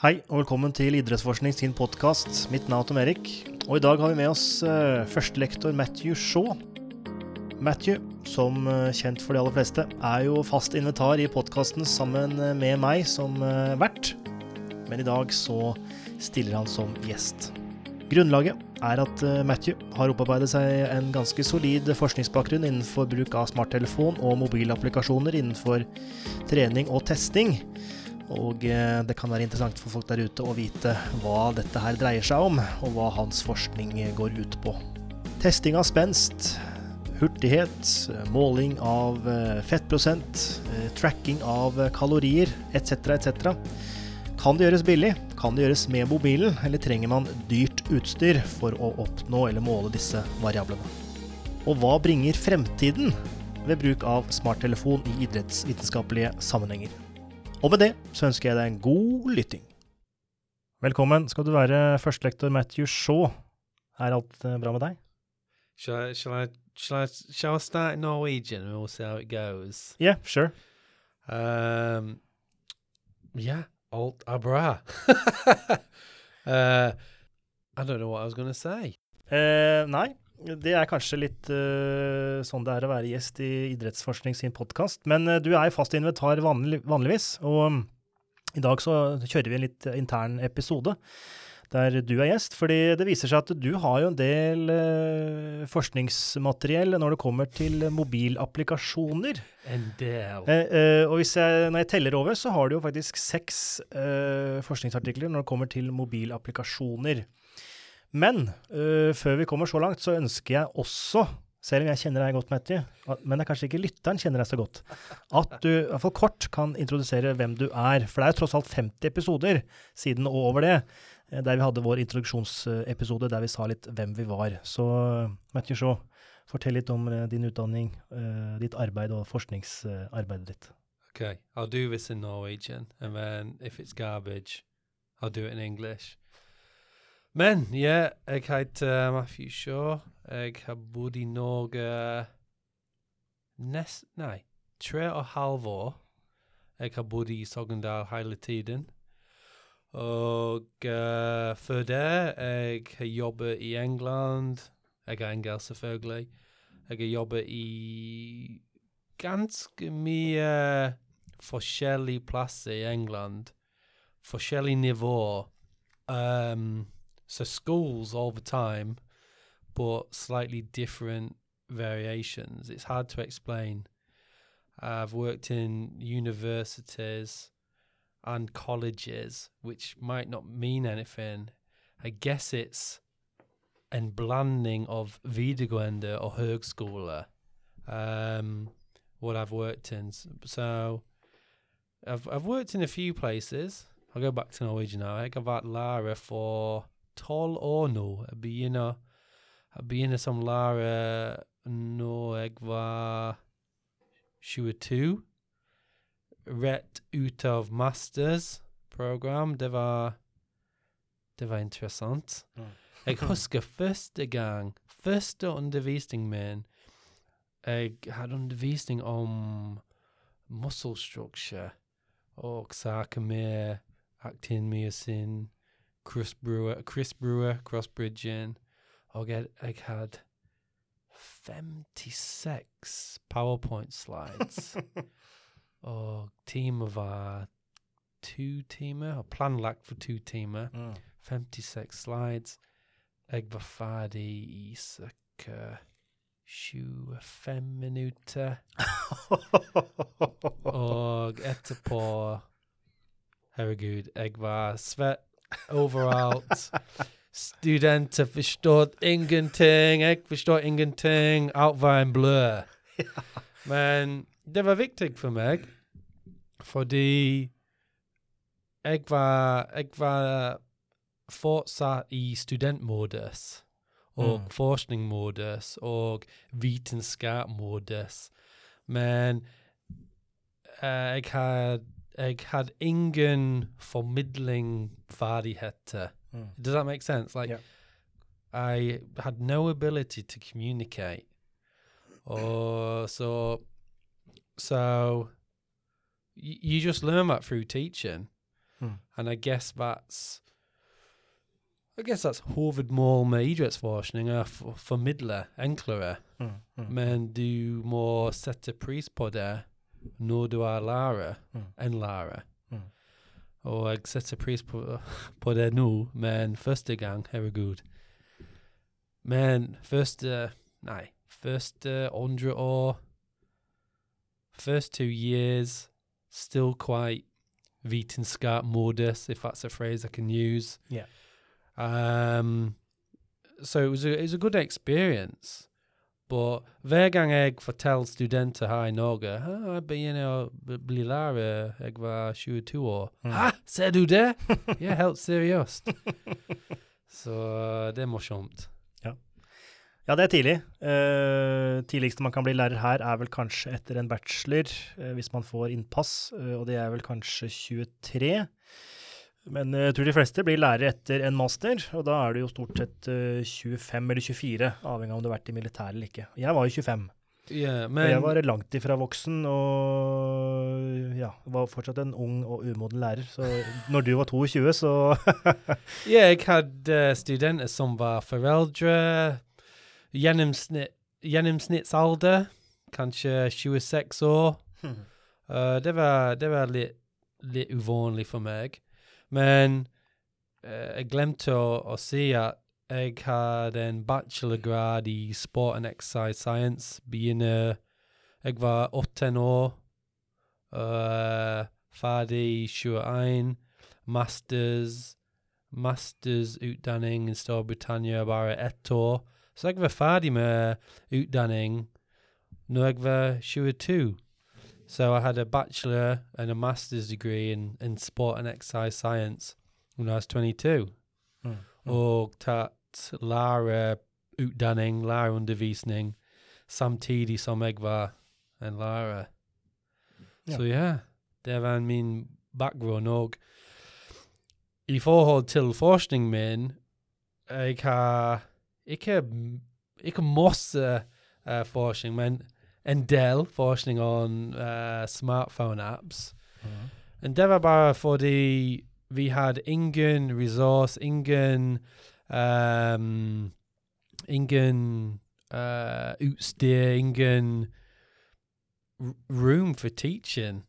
Hei og velkommen til Idrettsforskning sin podkast. Mitt navn er Tom Erik. Og i dag har vi med oss uh, førstelektor Matthew Shaw. Matthew, som uh, kjent for de aller fleste, er jo fast invitar i podkasten sammen uh, med meg som vert. Men i dag så stiller han som gjest. Grunnlaget er at Matthew har opparbeidet seg en ganske solid forskningsbakgrunn innenfor bruk av smarttelefon og mobilapplikasjoner innenfor trening og testing. Og eh, det kan være interessant for folk der ute å vite hva dette her dreier seg om, og hva hans forskning går ut på. Testing av spenst, hurtighet, måling av eh, fettprosent, eh, tracking av kalorier etc., etc. Kan det gjøres billig? Kan det gjøres med mobilen, eller trenger man dyrt utstyr for å oppnå eller måle disse variablene? Og hva bringer fremtiden ved bruk av smarttelefon i idrettsvitenskapelige sammenhenger? Og med det så ønsker jeg deg en god lytting. Velkommen skal du være, førstelektor Matthew Shaw. Er alt eh, bra med deg? Shall I, shall I, shall I, shall I start in Norwegian and we'll see how it goes? Yeah, sure. Um, yeah, alt er bra. uh, I don't know what I was going to say. Uh, nei, det er kanskje litt uh, sånn det er å være gjest i Idrettsforskning sin podkast. Men uh, du er jo fast inventar vanlig, vanligvis, og um, i dag så kjører vi en litt intern episode der du er gjest. fordi det viser seg at du har jo en del uh, forskningsmateriell når det kommer til mobilapplikasjoner. En del. og hvis jeg, når jeg teller over, så har du jo faktisk seks forskningsartikler når det kommer til mobilapplikasjoner. Men uh, før vi kommer så langt, så ønsker jeg også, selv om jeg kjenner deg godt, Matty, men det er kanskje ikke lytteren kjenner deg så godt, at du i hvert fall kort kan introdusere hvem du er. For det er jo tross alt 50 episoder siden og over det, eh, der vi hadde vår introduksjonsepisode der vi sa litt hvem vi var. Så Matty Shaw, fortell litt om uh, din utdanning, uh, ditt arbeid og forskningsarbeidet ditt. Okay, I'll do this in Norwegian, and then if it's garbage, I'll do it in English. Men ja, jeg heter Matthew Shaw. Jeg har bodd i Norge nest Nei, tre og et halvt år. Jeg har bodd i Sogndal hele tiden. Og uh, før det jeg har jobbet i England. Jeg er engelsk, selvfølgelig. Jeg har jobbet i ganske mye forskjellige plasser i England. Forskjellige nivåer. Um, so schools all the time, but slightly different variations. It's hard to explain. I've worked in universities and colleges, which might not mean anything. I guess it's en blanding of videregående or högskola, um, what I've worked in. So I've I've worked in a few places. I'll go back to Norwegian now. I have vært Lara for tolv år nå. Jeg begynner, jeg begynner som lærer når jeg var 22. Rett ut av masters program. Det var Det var interessant. Jeg husker første gang, første undervisning min Jeg hadde undervisning om muscle structure og saker med actin myosin Chris Brewer, Chris Brewer, Crossbridge og jeg, jeg had 56 PowerPoint slides. oh, team of teamet two teamer, timer, og planlagt for two teamer. Mm. 56 slides. Jeg var ferdig i ca. 25 minutter. og etterpå Herregud, jeg var svett overalt. Studenter forstår ingenting. Jeg forstår ingenting. Alt var en blur. Men det var viktig for meg, fordi jeg var, jeg var fortsatt i studentmodus og mm. forskningsmodus og vitenskapsmodus. Men uh, jeg hadde jeg had ingen formidling ferdigheter. Mm. Does that make sense? Like, yeah. I had no ability to communicate. Or so, so you just learn that through teaching. Mm. And I guess that's I guess that's hovedmål med idrettsforskning er for, formidle enklere, Mm. Mm. men du må sette pris på det når du er lára Mm. lærer. Mm. Og jeg setter pris på, på det nå, men første gang, herregud. Men første Nei, første andre år First two years, still quite vitenskap modus, if that's a phrase I can use. Yeah. Um, so it was a, it was a good experience. But hver gang jeg forteller studenter her i Norge «Ah, Jeg begynner å bli lærer, jeg var 22 år. Mm. Hæ, ser du det? Ja, helt seriøst. Så det er morsomt. Ja, det er tidlig. Uh, tidligste man kan bli lærer her, er vel kanskje etter en bachelor, uh, hvis man får innpass, uh, og det er vel kanskje 23. Men eh, jeg tror de fleste blir lærere etter en master, og da er du jo stort sett eh, 25 eller 24, avhengig av om du har vært i militæret eller ikke. Jeg var jo 25, Ja, og men jeg var langt ifra voksen, og ja, var fortsatt en ung og umoden lærer. Så når du var 22, så Ja, jeg hadde studenter som var foreldre. Gjennomsnitt, gjennomsnittsalder, kanskje 26 år. Uh, det var, det var litt, litt uvanlig for meg. Men uh, jeg glemte å, å si jeg en bachelorgrad i sport and exercise science. Begynner Jeg var 18 år. Uh, ferdig i 21. Masters. Mastersutdanning i Storbritannia bare ett år. Så jeg var ferdig med utdanning når jeg var 22. So I had a bachelor and a master's degree in, in sport and exercise science when I was 22. Mm. Og tatt lærerutdanning, lærerundervisning, samtidig som jeg var en lærer. Ja. Så ja, det var min bakgrunn. Og i forhold til forskningen min, jeg har ikke, ikke masse eh, forskning, men en Dell forskning on eh, smartphone apps. Mm. Men det var bare fordi vi hadde ingen resource, ingen um, Ingen uh, utstyr, ingen r- room for teaching.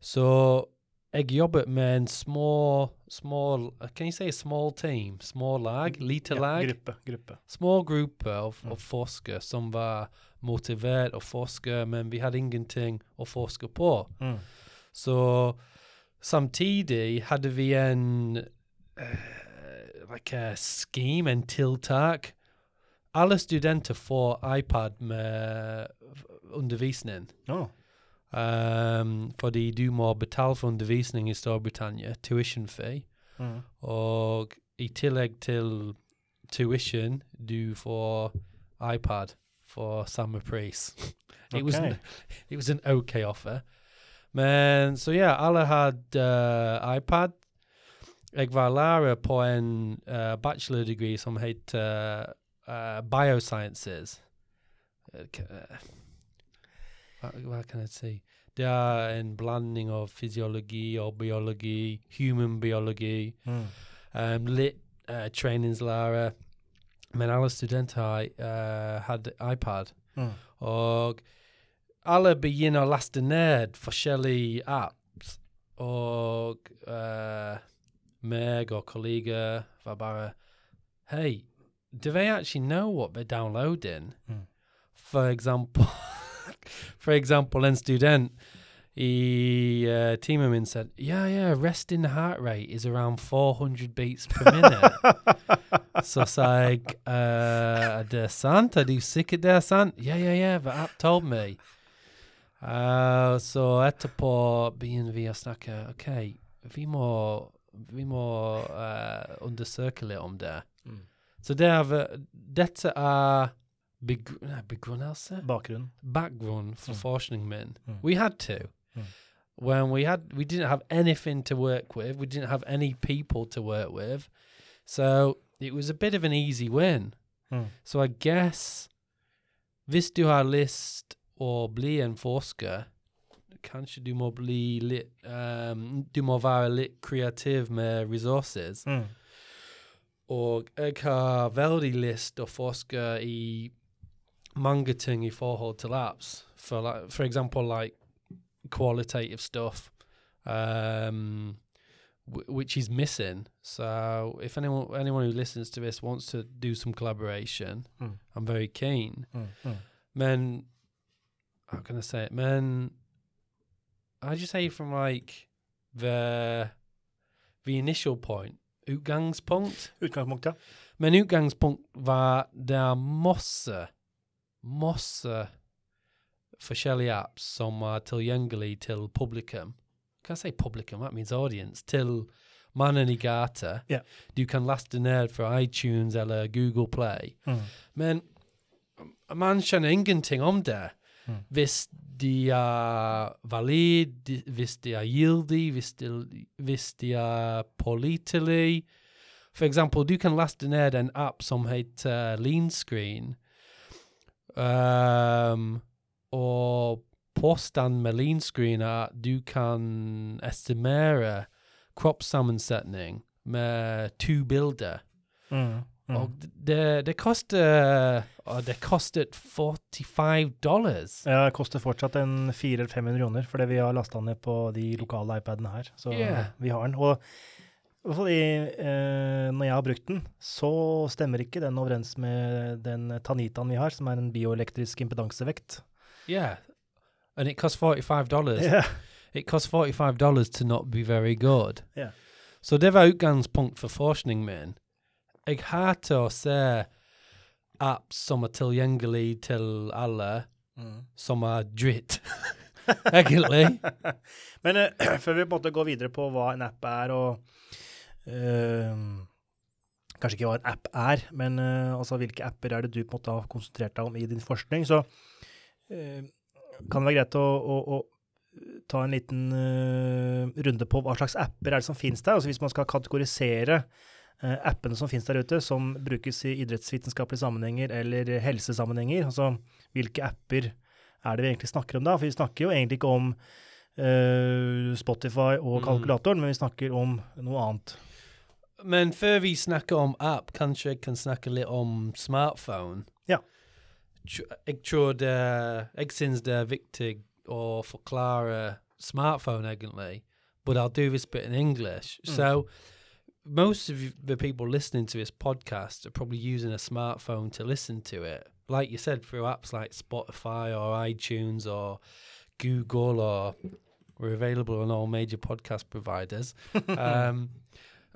So jeg jobbet med en small, small Can you say small team? Small lag? Lite Ja, lag? gruppe. gruppe. små grupper av, Mm. av forskere som var motivert å forske, men vi hadde ingenting å forske på. Mm. Så samtidig hadde vi en eh, like a scheme, en tiltak. Alle studenter får iPad med undervisning. Å, Um, fordi du må betale for undervisning i Storbritannia, tuition fee. mm. Og i tillegg til tuition, du får iPad for samme pris. it was Ok. it was an okay offer. Men så ja, alle hadde uh, iPad. Jeg var lærer på en uh, bachelor degree som het uh, uh, Biosciences. Uh, hva, hva kan jeg si? Det er en blanding av fysiologi og biologi, human biologi, Mm. um, litt uh, treningslærer. Men alle studenter uh, hadde iPad. Mm. Og begynner å laste ned forskjellige apps. Og uh, meg og kollegaer var bare Hey, do they actually know what they're downloading? Mm. For example, for example, en student i uh, min said, yeah, yeah, resting heart rate is around 400 beats per minute. so sa jeg, uh, er det sant? Er du sikker det er sant? Ja, ja, ja, the app told me. Uh, så etterpå begynner vi å snacker, ok, vi må, vi må uh, undersøke litt om det. Mm. Så det er, dette er begr nei, begrunnelse? Bakgrunn. Background for Mm. forskningen min. Mm. We had to. Mm. When we had, we didn't have anything to work with. We didn't have any people to work with. So it was a bit of an easy win. Mm. So I guess hvis du har lyst å bli en forsker, kanskje du må bli litt um, Du må være litt kreativ med resources. Mm. Og jeg har veldig lyst å forske i mange ting i forhold til apps. For, like, for example, like qualitative stuff, um, w- which is missing. So if anyone anyone who listens to this wants to do some collaboration, Mm. I'm very keen. Mm. Mm. Men how can I say it? Men how'd you say from like the the initial point, utgangspunkt? Utgangspunktet, ja. Men utgangspunkt var det masse, masse forskjellige apps som er tilgjengelig till publicum. Can I say publicum? That means audience. Till mannen i gata. Ja. Du kan laste ned fra iTunes eller Google Play. Mm. Men man skjønner ingenting om det. Mm. Hvis de er valide, hvis de er gyldige, hvis de, hvis de er pålitelige. For eksempel, du kan laste ned en app som heter Lean Screen. Um, og påstand med Lean er du kan estimere kroppssammensetning med to bilder. Mm. Mm. Og det, det koster og Det kostet 45 dollars. Ja, det koster fortsatt en 400-500 kroner, fordi vi har lasta ned på de lokale iPadene her. Så Yeah. vi har den. Og fordi, eh, når jeg har brukt den, så stemmer ikke den overens med den Tanitaen vi har, som er en bioelektrisk impedansevekt. Yeah. And it costs 45 dollars. Yeah, It costs 45 dollars to not be very good. Yeah. Så det var utgangspunkt for forskningen min. Jeg hater å se apps som er tilgjengelig til alle, Mm. som er dritt. Egentlig. Men uh, før vi på en måte går videre på hva en app er, og uh, Kanskje ikke hva en app er, men uh, altså hvilke apper er det du på en måte har konsentrert deg om i din forskning, så kan det være greit å, å, å ta en liten uh, runde på hva slags apper er det som finnes der. Altså hvis man skal kategorisere uh, appene som finnes der ute, som brukes i idrettsvitenskapelige sammenhenger eller helsesammenhenger, altså hvilke apper er det vi egentlig snakker om da? For vi snakker jo egentlig ikke om uh, Spotify og Mm. kalkulatoren, men vi snakker om noe annet. Men før vi snakker om app, kanskje jeg kan snakke litt om smartphone. Ja. Jeg tror det Jeg syns det er viktig å forklare smartphone, egentlig. But I'll do this bit in English. Mm. So, most of the people listening to this podcast are probably using a smartphone to listen to it. Like you said, through apps like Spotify or iTunes or Google, or we're available on all major podcast providers. um,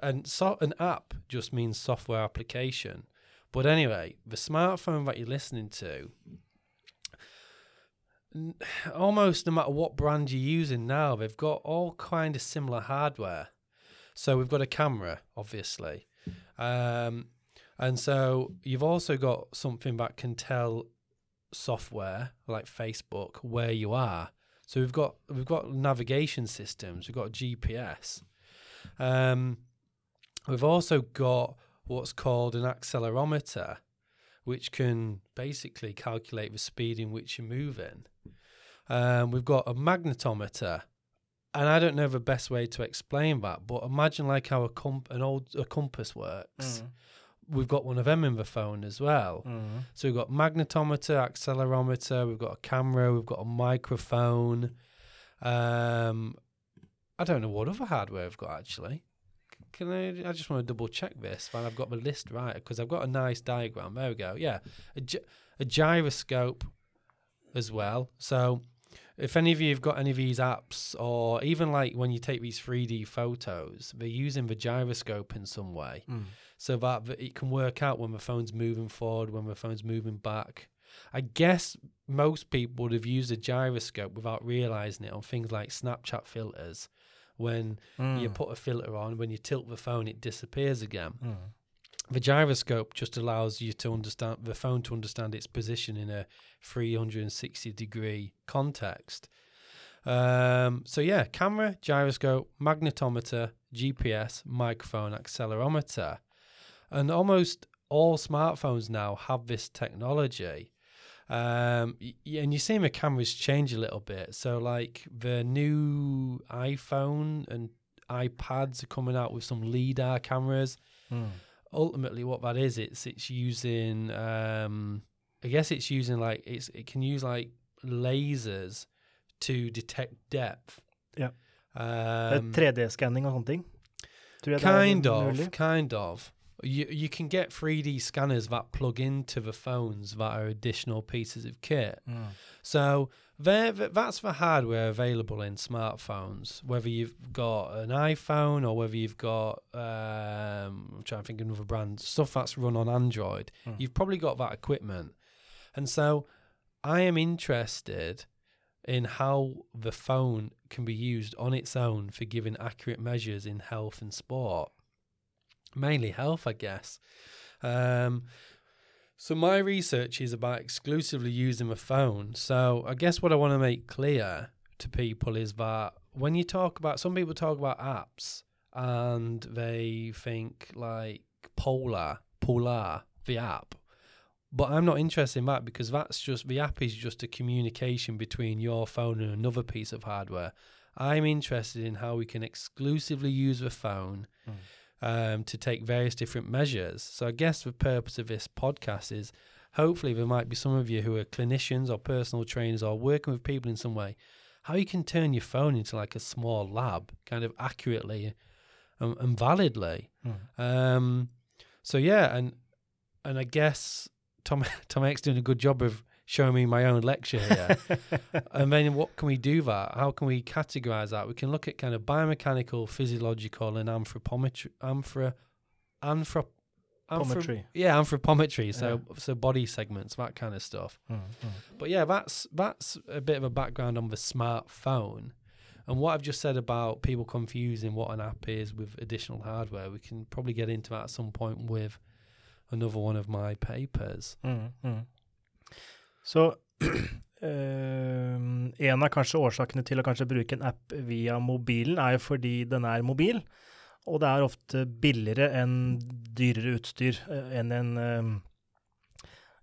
and so an app just means software application. But anyway, the smartphone that you're listening to, almost no matter what brand you're using now, they've got all kind of similar hardware. So we've got a camera, obviously, um, and so you've also got something that can tell software like Facebook where you are. So we've got we've got navigation systems, we've got GPS. Um, we've also got what's called an accelerometer, which can basically calculate the speed in which you're moving. Um, we've got a magnetometer, and I don't know the best way to explain that, but imagine like how a comp- an old a compass works. We've got one of them in the phone as well. Mm. So we've got magnetometer, accelerometer, we've got a camera, we've got a microphone. Um, I don't know what other hardware I've got actually. Can I? I just want to double check this while I've got the list right because I've got a nice diagram. There we go. Yeah, a, gy- a gyroscope as well. So if any of you have got any of these apps, or even like when you take these 3D photos, they're using the gyroscope in some way Mm. so that it can work out when the phone's moving forward, when the phone's moving back. I guess most people would have used a gyroscope without realizing it on things like Snapchat filters. When you Mm. put a filter on, when you tilt the phone, it disappears again. Mm. The gyroscope just allows you to understand the phone to understand its position in a 360 degree context. Um, so yeah, camera, gyroscope, magnetometer, GPS, microphone, accelerometer, and almost all smartphones now have this technology. Um, and you're seeing the cameras change a little bit. So, like the new iPhone and iPads are coming out with some LiDAR cameras. Mm. Ultimately, what that is, it's it's using. Um, I guess it's using like it's it can use like lasers to detect depth. Yeah. Um, 3D-skanning og sånne ting. Tror jeg er kind of, mulig. kind of. You you can get 3D scanners that plug into the phones that are additional pieces of kit. Mm. So there, th- that's the hardware available in smartphones. Whether you've got an iPhone or whether you've got, um, I'm trying to think of another brand, stuff that's run on Android, Mm. you've probably got that equipment. And so I am interested in how the phone can be used on its own for giving accurate measures in health and sport. Mainly health, I guess. Um, so my research is about exclusively using the phone. So I guess what I want to make clear to people is that when you talk about some people talk about apps and they think like Polar, Polar, the app. But I'm not interested in that because that's just the app is just a communication between your phone and another piece of hardware. I'm interested in how we can exclusively use the phone um, to take various different measures. So I guess the purpose of this podcast is hopefully there might be some of you who are clinicians or personal trainers or working with people in some way, how you can turn your phone into like a small lab, kind of accurately and, and validly. Mm. Um, so yeah, and and I guess Tom Tom X doing a good job of showing me my own lecture here. and then what can we do that? How can we categorize that? We can look at kind of biomechanical, physiological, and anthropometry, anthro, anthro, anthro, yeah, anthropometry. So so body segments, that kind of stuff. Mm, mm. But yeah, that's that's a bit of a background on the smartphone. And what I've just said about people confusing what an app is with additional hardware, we can probably get into that at some point with another one of my papers. Mm, mm. Så ehm, en av kanskje årsakene til å kanskje bruke en app via mobilen, er jo fordi den er mobil, og det er ofte billigere enn dyrere utstyr eh, enn en ehm,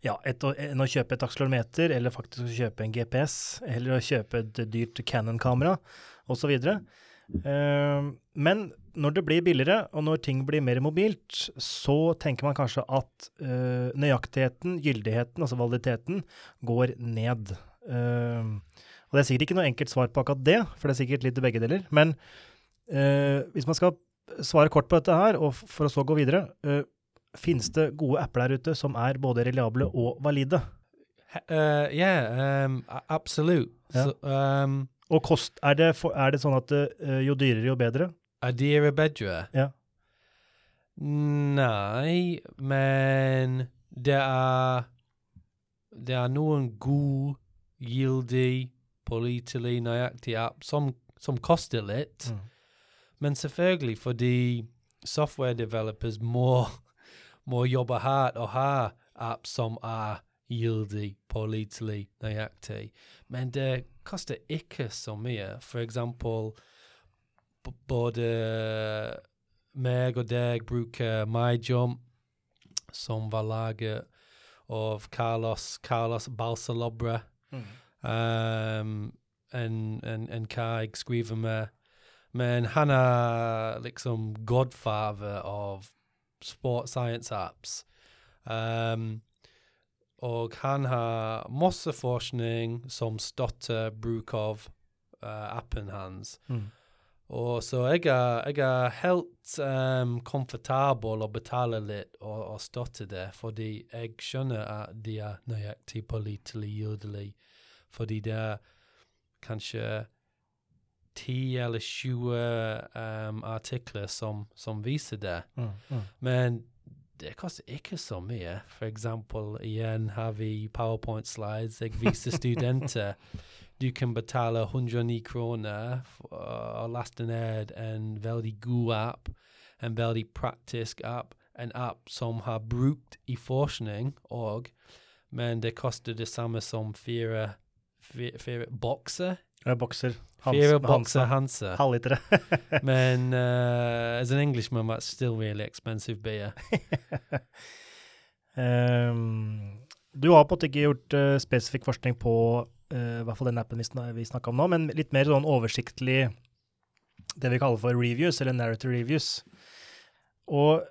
ja, et, enn å kjøpe et akselerometer, eller faktisk å kjøpe en GPS, eller å kjøpe et dyrt Canon-kamera, osv. Uh, men når det blir billigere, og når ting blir mer mobilt, så tenker man kanskje at uh, nøyaktigheten, gyldigheten, altså validiteten, går ned. Uh, og det er sikkert ikke noe enkelt svar på akkurat det, for det er sikkert litt i begge deler. Men uh, hvis man skal svare kort på dette her, og for å så gå videre, uh, finnes det gode apper der ute som er både reliable og valide? Uh, yeah, um, a- absolute. Ja. So, um, Og kost, er det, for, er det sånn at jo dyrere, jo bedre? Adira Bedra. Ja. Nei, men det er Det er noen god, gildig, pålitelig, nøyaktig app som, som koster litt. Mm. Men selvfølgelig fordi software developers må, må jobbe hardt og ha apps som er gildig, pålitelig, nøyaktig. Men det koster ikke så mye. For eksempel både meg og deg bruker MyJump, som var laget av Carlos, Carlos Balsalobre. Mm. Um, en, en, en hva jeg skriver med. Men han er liksom godfather av sport science apps. Um, og han har masse forskning som støtter bruk av uh, appen hans. Mm. Og så jeg er, jeg er helt um, komfortabel å betale litt og, og støtte det, fordi jeg skjønner at de er nøyaktig pålitelig, gyldig, fordi det er kanskje 10 eller 20 um, artikler som, som viser det. Mm. Mm. Men det koster ikke så mye. For eksempel, igjen har vi powerpoint-slides. Jeg viser studenter. Du kan betale 109 kroner for å laste ned en veldig god app, en veldig praktisk app, en app som har brukt i forskning òg, men det koster det samme som fire, fire, fire bokser. Ja, Bokser. Fire Hans, bokser Hansa. Halvlitere. Men uh, as an Englishman, that's still really expensive beer. Ehm, Du har på en måte ikke gjort uh, spesifikk forskning på i hvert fall den appen vi, sn vi snakka om nå, men litt mer sånn oversiktlig det vi kaller for reviews, eller narrative reviews. Og,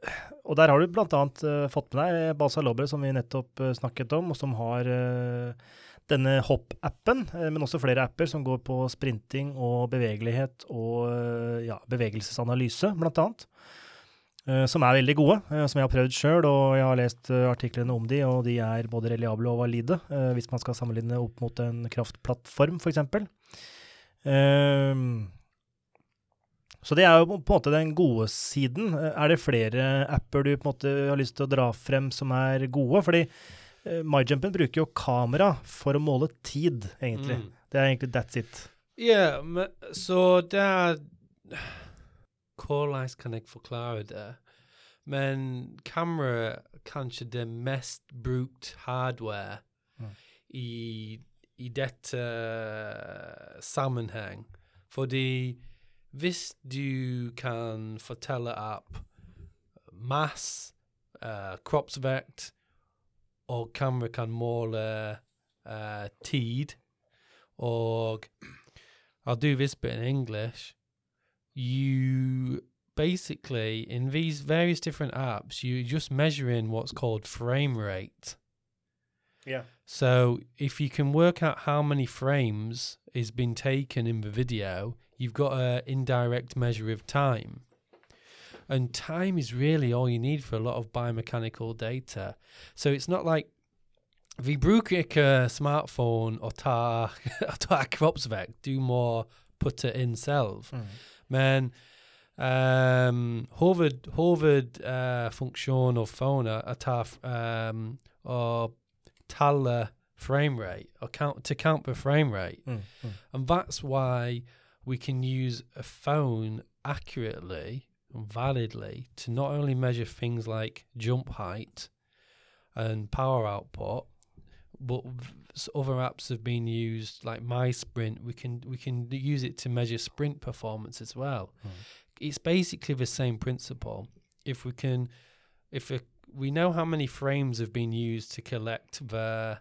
og der har du blant annet eh, fått med deg Balsa Lobre, som vi nettopp uh, snakket om, og som har uh, denne Hopp-appen, uh, men også flere apper som går på sprinting og bevegelighet og eh, ja, bevegelsesanalyse, blant annet. Eh, som er veldig gode, eh, som jeg har prøvd sjøl, og jeg har lest eh, artiklene om de, og de er både reliable og valide, hvis man skal sammenligne opp mot en kraftplattform, f.eks. Uh, så det er jo på en måte den gode siden. Er det flere apper du på en måte har lyst til å dra frem som er gode? Fordi MyJumpen bruker jo kamera for å måle tid, egentlig. Mm. Det er egentlig that's it. Ja, men så der Hvordan kan jeg forklare det? Men kamera er kanskje det mest brukt hardware Mm. i, i dette sammenheng. Fordi hvis du kan fortelle opp mass, uh, kroppsvekt, og kamera kan måle eh, tid, og I'll do this bit in English. You basically, in these various different apps, you're just measuring what's called frame rate. Yeah. So if you can work out how many frames is been taken in the video, you've got an indirect measure of time. And time is really all you need for a lot of biomechanical data. so it's not like vi bruker smartphone og ta, ta kroppsvekt. Du må putte inn selv. Mm. Men um, hoved, hovedfunksjon av phone er å ta f- um, telle frame rate or count to count the frame rate. Mm. Mm. And that's why we can use a phone accurately and validly to not only measure things like jump height and power output, but other apps have been used like MySprint. We can we can use it to measure sprint performance as well. Mm. It's basically the same principle. If we can, if we, we know how many frames have been used to collect the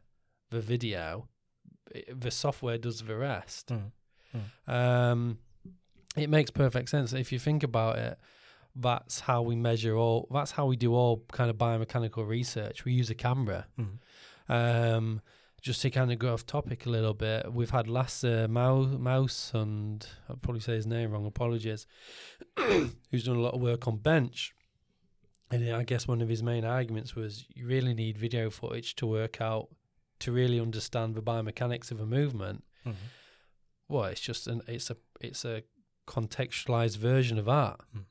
the video, the software does the rest. Mm. Um, it makes perfect sense if you think about it. That's how we measure all. That's how we do all kind of biomechanical research. We use a camera. Mm. Um, just to kind of go off topic a little bit, we've had Lasse Mouse, Mouse and I'll probably say his name wrong. Apologies. who's done a lot of work on bench. And I guess one of his main arguments was you really need video footage to work out to really understand the biomechanics of a movement. Mm. Well, it's just an it's a it's a contextualized version of that. Mm.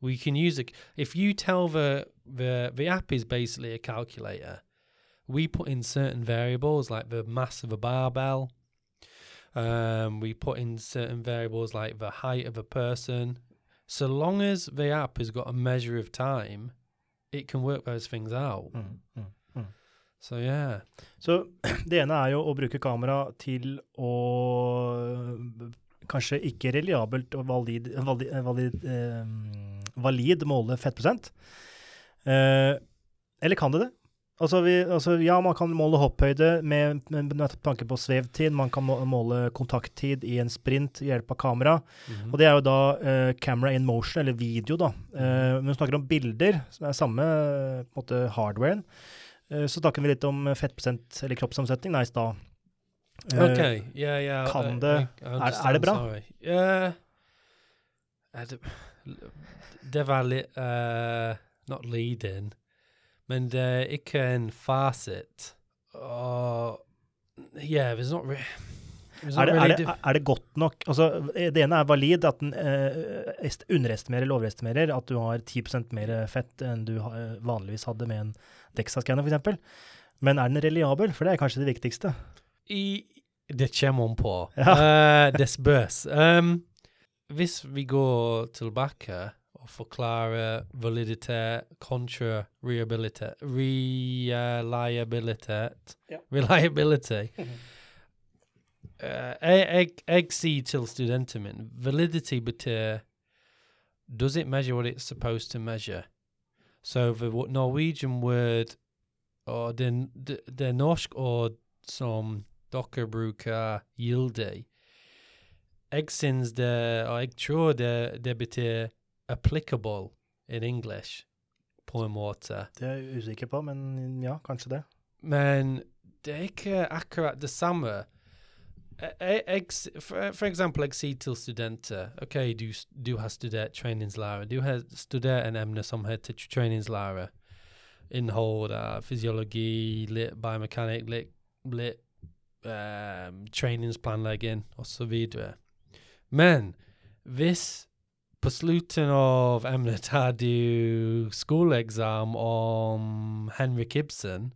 We can use it if you tell the the the app is basically a calculator. We put in certain variables like the mass of a barbell. Um, we put in certain variables like the height of a person. So long as the app has got a measure of time, it can work those things out. Mm. Mm. So yeah. Så det ene er jo å bruke kamera til å kanskje ikke reliabelt og valid, valid, valid, eh, valid måle fettprosent. Eh, eller kan det det? Altså, vi, altså, ja, man kan måle hopphøyde med, med, med tanke på svevtid. Man kan måle kontakttid i en sprint ved hjelp av kamera. Mhm. Og det er jo da uh, camera in motion, eller video, da. Uh, men vi snakker om bilder, som er samme uh, måte hardwaren. uh, så snakker vi litt om fettprosent eller kroppsomsetning da, i stad. Eh, Okay. Yeah, yeah. kan det- I- I er- er det bra? Er det, litt uh, Not leading, men det er ikke en fasit. Og Yeah, there's not, Er det, er, det, er det godt nok Altså, eh, Det ene er valid, at den eh, underestimerer eller overestimerer at du har 10% mer fett enn du eh, vanligvis hadde med en Dexa-skanner, f.eks. Men er den reliabel? For det er kanskje det viktigste. I, det kommer an på. Ja. uh, det spørs. Um, hvis vi går tilbake og forklarer validitet kontra reliabilitet Ja. Reliability. Eh, jeg, jeg, jeg sier til studenten min validity betyr Does it measure what it's supposed to measure? So the Norwegian word or det, det är norsk or some dere brukar gildig. Jag syns det, och jag tror det, det applicable in English på en måte. Det er jeg usikker på, men ja, kanskje det. Men det er ikke akkurat det samme. Jeg, jeg, for, for eksempel, jeg sier til studenter OK, du, du har studert treningslære. Du har studert en emne som heter treningslære. Innhold av fysiologi, litt biomekanikk, litt, litt um, treningsplanlegging osv. Men hvis på slutten av emnet har du skoleexam om Henrik Ibsen,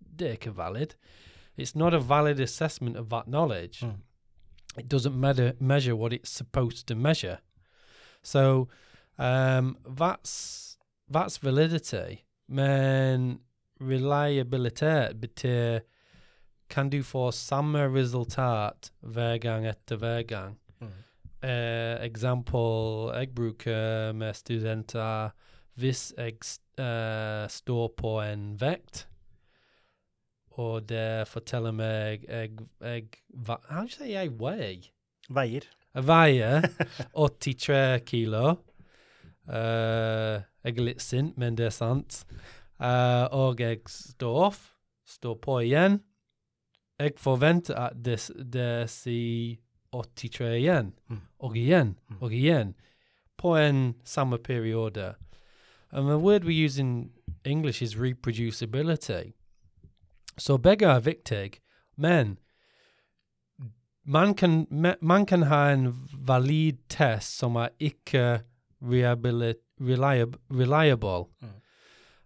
det ikke valid. It's not a valid assessment of that knowledge. Mm. It doesn't measure measure what it's supposed to measure. So um, that's that's validity. Men reliabilitet betyr kan du få samme resultat hver gang etter hver gang. Eh, eksempel jeg bruker med studenter hvis jeg eh, står på en vekt, og det forteller meg jeg, jeg do you jeg vei? Veier. Jeg veier 83 kilo. Uh, jeg er litt sint, men det er sant. Uh, og jeg står off, står på igjen. Jeg forventer at det, det sier 83 igjen, Mm. og igjen, Mm. og igjen, på en samme periode. And the word we use in English is reproducibility. So begge er viktig, men man kan, man kan ha en valid test som er ikke reliable, reliable, reliable.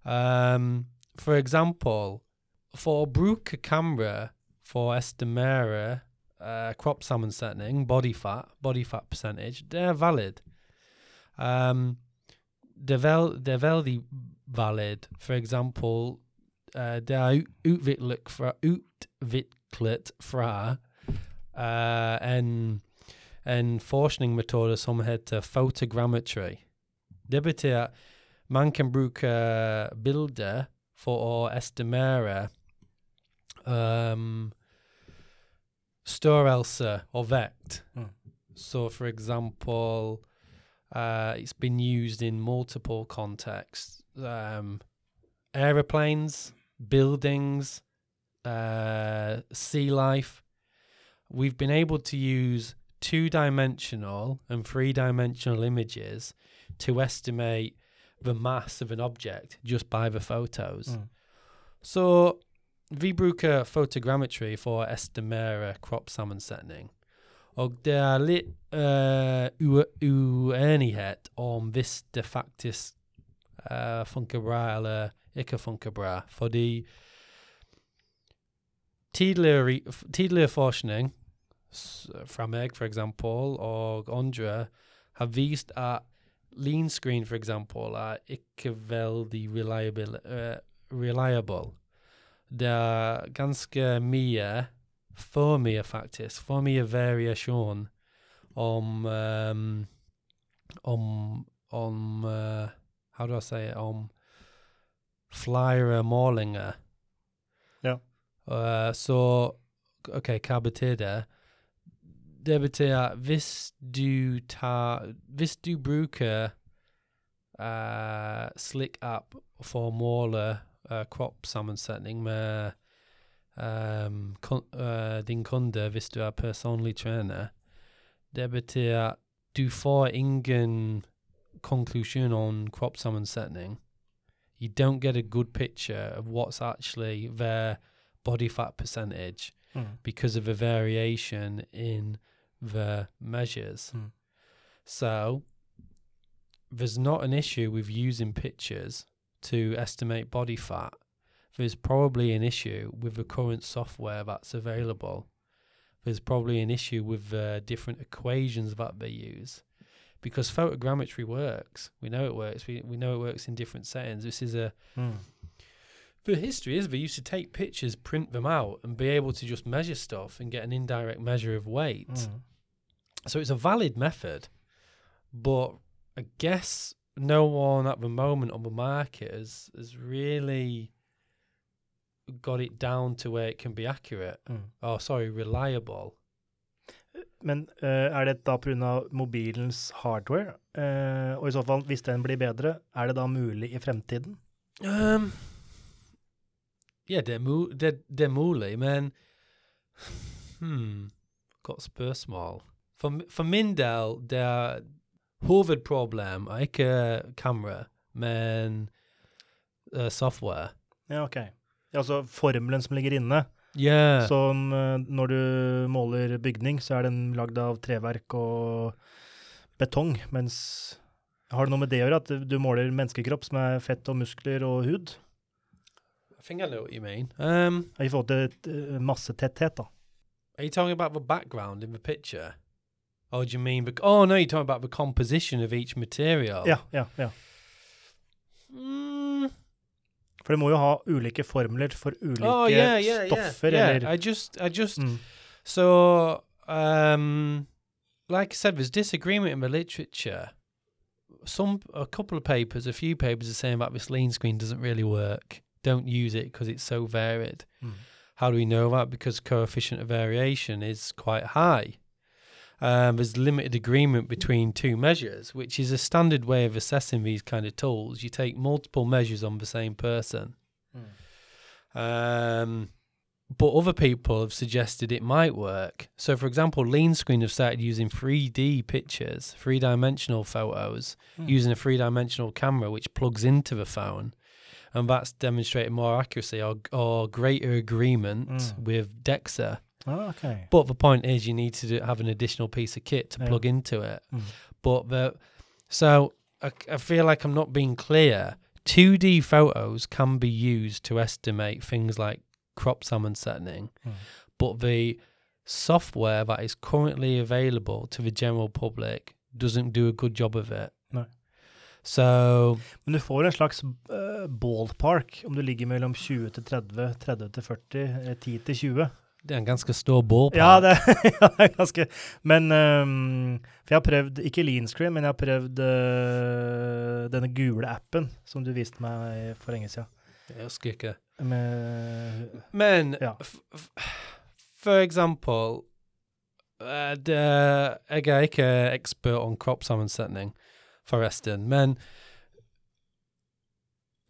Um, for eksempel, for å bruke kamera for å estimere uh, kroppssammensetning, body fat, body fat percentage, they're valid. Um, er vel, er veldig valid. For example, uh, er fra, utviklet fra uh, en, en forskningsmetode som heter photogrammetry. Det betyr man kan bruke bilder for å estimere um, størrelse og vekt. Mm. So, for example, uh, it's been used in multiple contexts um, aeroplanes, buildings, uh, sea life. We've been able to use two dimensional and three dimensional images to estimate the mass of an object just by the photos. Mm. Så vi bruker photogrammetry for å estimere kroppssammensetning. Og det er litt eh, ue- uenighet om hvis det faktisk eh, funker bra eller bra. Fordi tidligere, f- tidligere forskning fra meg, for eksempel, og andre, har vist at lean screen, for eksempel, er ikke veldig reliable. eh, reliable. Det er ganske mye, for mye faktisk, for mye variasjon om um, om om uh, How do I say it? Om flere målinger. Ja. Uh, så OK, hva betyr det? Det betyr at hvis du tar Hvis du bruker uh, slik app for å måle uh, kroppssammensetning med um, kun, uh, din kunde hvis du er personlig trener, det betyr at du får ingen konklusjon om kroppssammensetning. You don't get a good picture of what's actually their body fat percentage Mm. because of a variation in the measures. Mm. So there's not an issue with using pictures to estimate body fat. There's probably an issue with the current software that's available. There's probably an issue with the different equations that they use. Because photogrammetry works. We know it works. We, we know it works in different settings. This is a Mm. the history is they used to take pictures, print them out, and be able to just measure stuff and get an indirect measure of weight. Mm. So it's a valid method, but I guess no one at the moment on the market has has really got it down to where it can be accurate. Mm. Oh, sorry, reliable. Men uh, er det da pga. mobilens hardware? Uh, og i så fall, hvis den blir bedre, er det da mulig i fremtiden? Um, ja, det er, det, det er mulig, men Hmm, godt spørsmål. For, for min del, det er hovedproblem er ikke kamera, men uh, software. Ja, OK. Altså formelen som ligger inne. Ja, Som eh, når du måler bygning, så er den lagd av treverk og betong, mens Har det noe med det å gjøre, at du måler menneskekropp som er fett og muskler og hud? I think I know what you mean. Um, I forhold til eh, massetetthet, da. are you talking about the background in the picture? Or do you mean, bec- oh no, you're talking about the composition of each material. Ja, ja, ja. Mm, For det må jo ha ulike formler for ulike oh yeah, yeah, yeah. stoffer, yeah. eller I just, I just, mm. so, um, like I said, there's disagreement in the literature. Some, a couple of papers, a few papers are saying about this lean screen doesn't really work. Don't use it because it's so varied. Mm. How do we know that? Because coefficient of variation is quite high. Um, there's limited agreement between two measures, which is a standard way of assessing these kind of tools. You take multiple measures on the same person. Mm. Um, but other people have suggested it might work. So, for example, Lean Screen have started using 3D pictures, three dimensional photos, Mm. using a three dimensional camera which plugs into the phone. And that's demonstrated more accuracy or, or greater agreement Mm. with DEXA. Ah, OK. But the point is, you need to do, have an additional piece of kit to Yeah. plug into it. Mm. But the so I, I feel like I'm not being clear. 2D photos can be used to estimate things like kroppssammensetning, Mm. but the software that is currently available to the general public doesn't do a good job of it. No. So Men du får en slags eh, ballpark om du ligger mellom 20 til 30, 30 til 40, eh, 10 til 20. det er en ganske stor. Ja, det, ja, det er ganske Men um, For jeg har prøvd, ikke lean screen, men jeg har prøvd uh, denne gule appen som du viste meg for lenge siden. Jeg husker ikke. Med Men Ja. for eksempel uh, det, Jeg er ikke ekspert om kroppssammensetning, forresten, men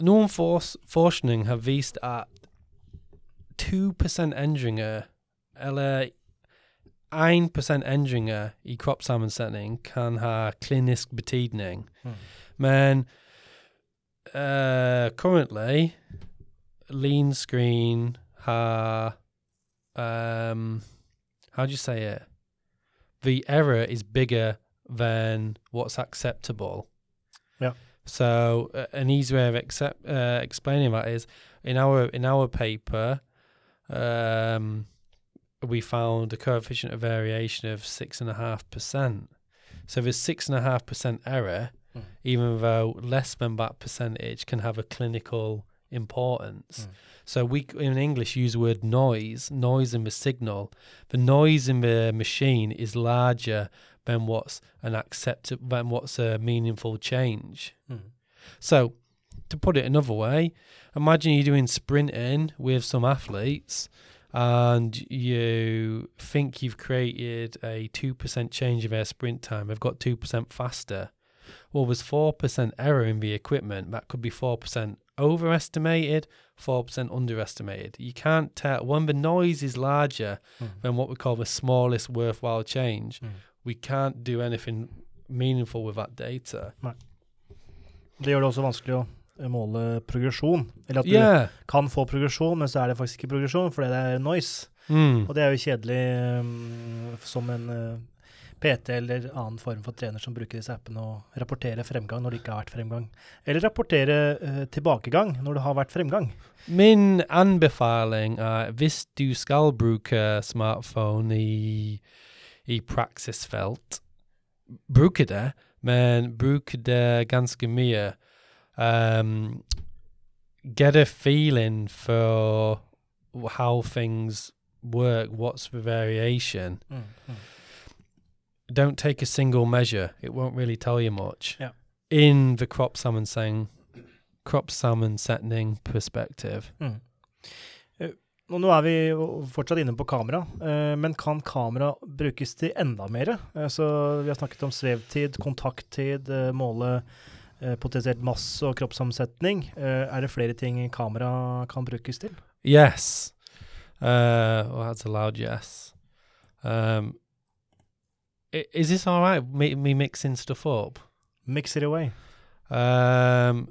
noen fors forskning har vist at 2 endringer, eller 1 endringer i kroppssammensetning kan ha klinisk betydning. Mm. Men uh, currently, lean screen ha um how do you say it? The error is bigger than what's acceptable. Yeah. So uh, an easy way of accept, uh, explaining that is in our in our paper, um, we found a coefficient of variation of six and a half percent. So there's six and a half percent error, Mm. even though less than that percentage can have a clinical importance. Mm. So we in English use the word noise, noise in the signal. The noise in the machine is larger than what's an accept than what's a meaningful change. Mm. So, to put it another way, imagine you're doing sprinting with some athletes and you think you've created a 2% change of their sprint time. They've got 2% faster. Well, there's 4% error in the equipment. That could be 4% overestimated, 4% underestimated. You can't tell. When the noise is larger Mm. than what we call the smallest worthwhile change, Mm. we can't do anything meaningful with that data. Det gjør det også vanskelig å måle progresjon. Eller at du Yeah. kan få progresjon, men så er det faktisk ikke progresjon fordi det er noise. Mm. Og det er jo kjedelig um, som en uh, PT eller annen form for trener som bruker disse appene og rapportere fremgang når det ikke har vært fremgang. Eller rapportere uh, tilbakegang når det har vært fremgang. Min anbefaling er hvis du skal bruke smartphone i, i praksisfelt, bruke det, men bruk det ganske mye. Um, get a feeling for how things work, what's the variation. Don't take a single measure. It won't really tell you much. Yeah. In the crop salmon saying kroppssammensetning perspective. Mm. Og nå er vi fortsatt inne på kamera, eh, men kan kamera brukes til enda mer? Eh, så vi har snakket om svevtid, kontakttid, eh, måle eh, potensielt masse og. Eh, er det flere ting kamera kan brukes til? Yes. Uh, well, that's a loud yes. Um, is this all right? Me, me mixing stuff up. Mix it away. Um,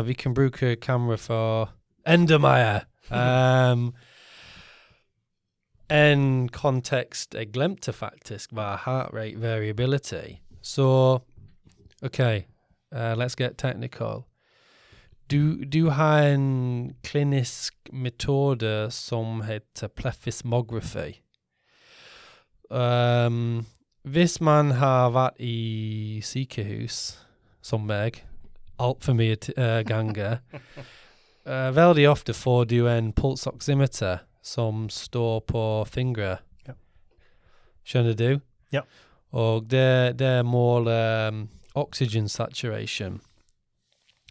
we can kan bruka kamera för Endermeyer. Um, en kontext är glemte faktiskt var heart rate variability. So, okay, uh, let's get technical. Du, du har en klinisk metode som heter plethysmography. Um, hvis man har vært i sykehus, som meg, altfor mye eh, ganger, uh, veldig ofte får du en pulsoximeter som står på fingre. Ja. Skjønner du? Ja. Og det, det måler um, oxygen saturation.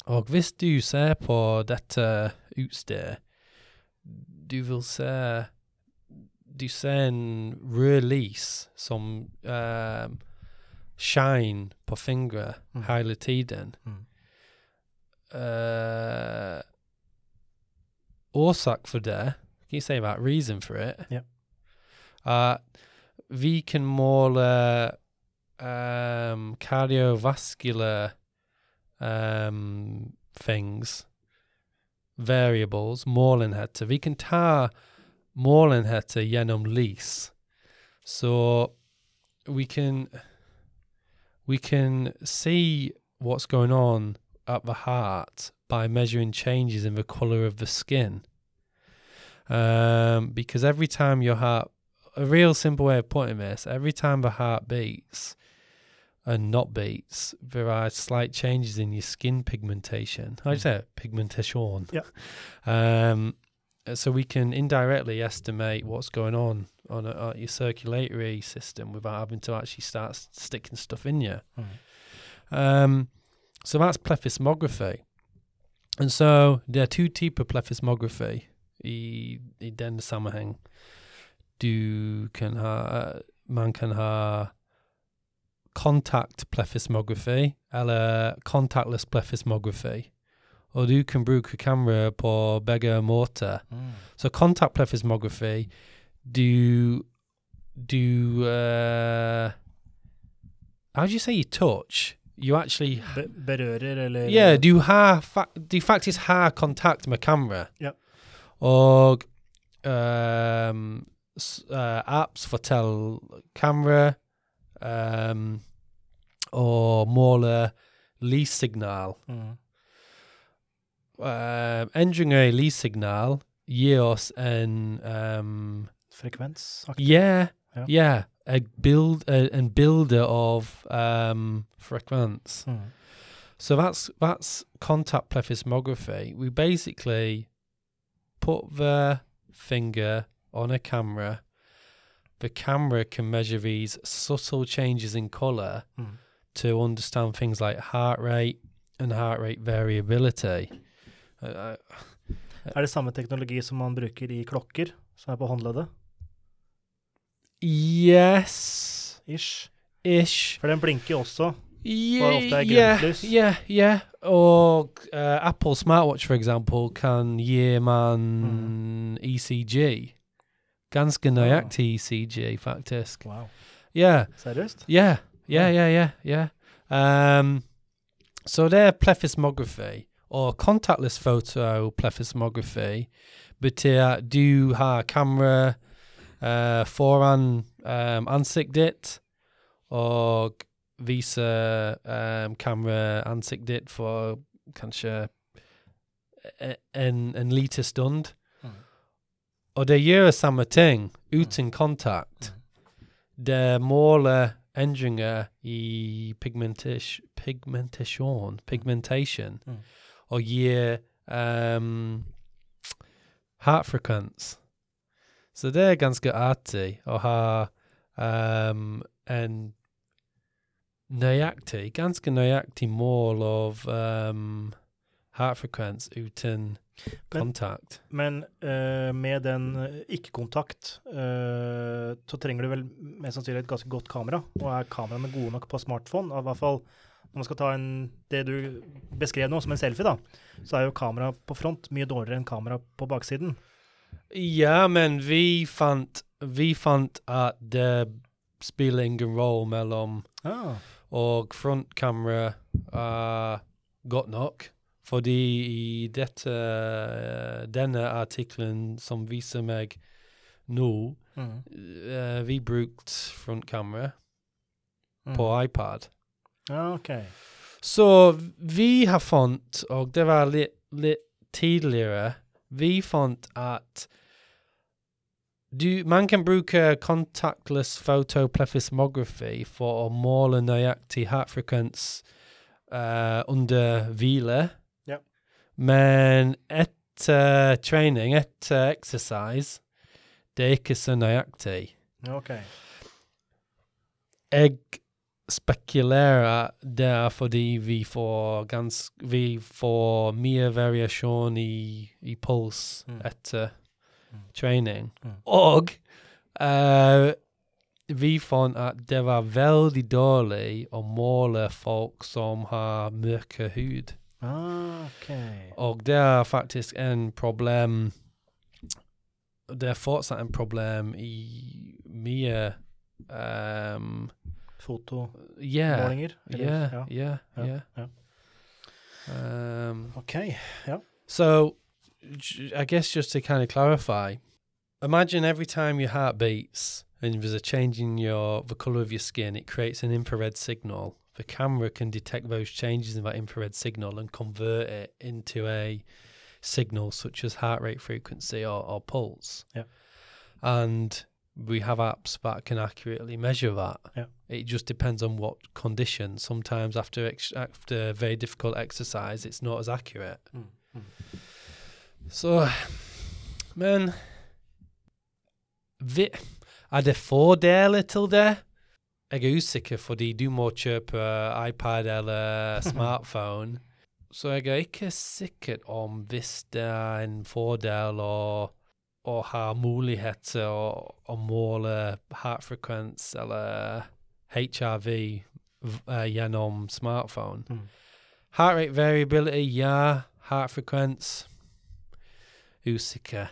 Og hvis du ser på dette utstedet, du vil se Du ser en lys som um, shine på fingre Mm. hele tiden. Mm. Uh, årsak for det, can you say about reason for it? Yeah. Uh, vi kan måle um, cardiovascular um, things, variables, målenheter. Vi kan ta målenheter genom lys. So we can we can see what's going on at the heart by measuring changes in the color of the skin. Um, because every time your heart, a real simple way of putting this, every time the heart beats and not beats, there are slight changes in your skin pigmentation. How do you say it? Pigmentation. Yeah. Um, so we can indirectly estimate what's going on on, a, on your circulatory system without having to actually start sticking stuff in you. Mm. Um, so that's plethysmography. And so there are two types of plethysmography i, i den sammanhang. Du kan ha, man kan ha contact plethysmography eller contactless plethysmography. Och du kan bruka kamera på bägge måter. Mm. So contact plethysmography, do do uh how do you say you touch? You actually Be berører eller yeah, du har fa- du faktiskt har kontakt med kamera. Ja. Och um, uh, apps fortell kamera um, och måla lyssignal. mm. Uh, ändringar i lyssignal ger oss en um? Yeah, yeah. A build, a, and builder of um, frequenz. Mm. So that's that's contact plethysmography. We basically put the finger on a camera. The camera can measure these subtle changes in color Mm. To understand things like heart rate and heart rate variability. Uh, Er det samme teknologi som man bruker i klokker, som er på håndleddet? yes, Ish. ish. For den blinker jo også. Yeah, er yeah, yeah, yeah. Or uh, Apple smartwatch, for example, can ge man Mm. ECG. Ganska nøyaktig ECG, faktisk. Wow. Yeah, Seriøst? yeah, yeah, yeah, yeah, yeah. Um, so they're plethysmography or contactless photo plethysmography. Betyr du har camera uh, foran um, ansiktet or visa um, kamera ansiktet for kanskje e- en, en liten stund. Mm. Og det gjør samme ting uten kontakt. Det måler endringer i pigmentation, pigmentation, pigmentation Mm. og gir um, heartfrekvens. Så det er ganske artig å ha um, en nøyaktig, ganske nøyaktig mål av um, heartfrekvens uten Men- Men uh, med den eh, ikke-kontakt, uh, så trenger du vel mest sannsynlig et ganske godt kamera. Og er kameraene gode nok på smartphone? I hvert fall når man skal ta en, det du beskrev nå som en selfie, da, så er jo kamera på front mye dårligere enn kamera på baksiden. Ja, men vi fant, vi fant at det spiller ingen rolle mellom Ah. og frontkamera er godt nok. Fordi i dette, eh, denne artikkelen som viser meg nå, Mm. uh, vi brukte frontkamera Mm. på iPad. Ah, OK. Så vi har funnet, og det var litt, litt tidligere, vi fant at du, man kan bruke contactless photoplethysmography for å måle nøyaktig heartfrekvens uh, under hvile. Men etter trening, etter exercise, det er ikke så nøyaktig. Okay. OK. Jeg spekulerer det er fordi vi får gans, Vi får mye variasjon i, i puls Mm. etter Mm. trening. Mm. Og uh, vi fant at det var veldig dårlig å måle folk som har mørke hud. Ah, OK. Og det er faktisk en problem Det er fortsatt en problem i mye um, Fotomålinger? Yeah, yeah, ja. yeah, yeah. ja. Um, OK. so, I guess just to kind of clarify, imagine every time your heart beats and there's a change in your the color of your skin, it creates an infrared signal. The camera can detect those changes in that infrared signal and convert it into a signal such as heart rate frequency or, or pulse. Yeah. And we have apps that can accurately measure that. Yeah. It just depends on what condition. Sometimes after ex- after very difficult exercise, it's not as accurate. Mm. Mm. Så Men vi, Er det fordeler til det? Jeg er usikker, fordi du må kjøpe iPad eller smartphone. Så jeg er ikke sikker om hvis det er en fordel å, å ha mulighet til å, å måle heartfrekvens eller HRV v- eh, gjennom smartphone. Mm. Heart rate variability, ja. Heartfrekvens, usikker.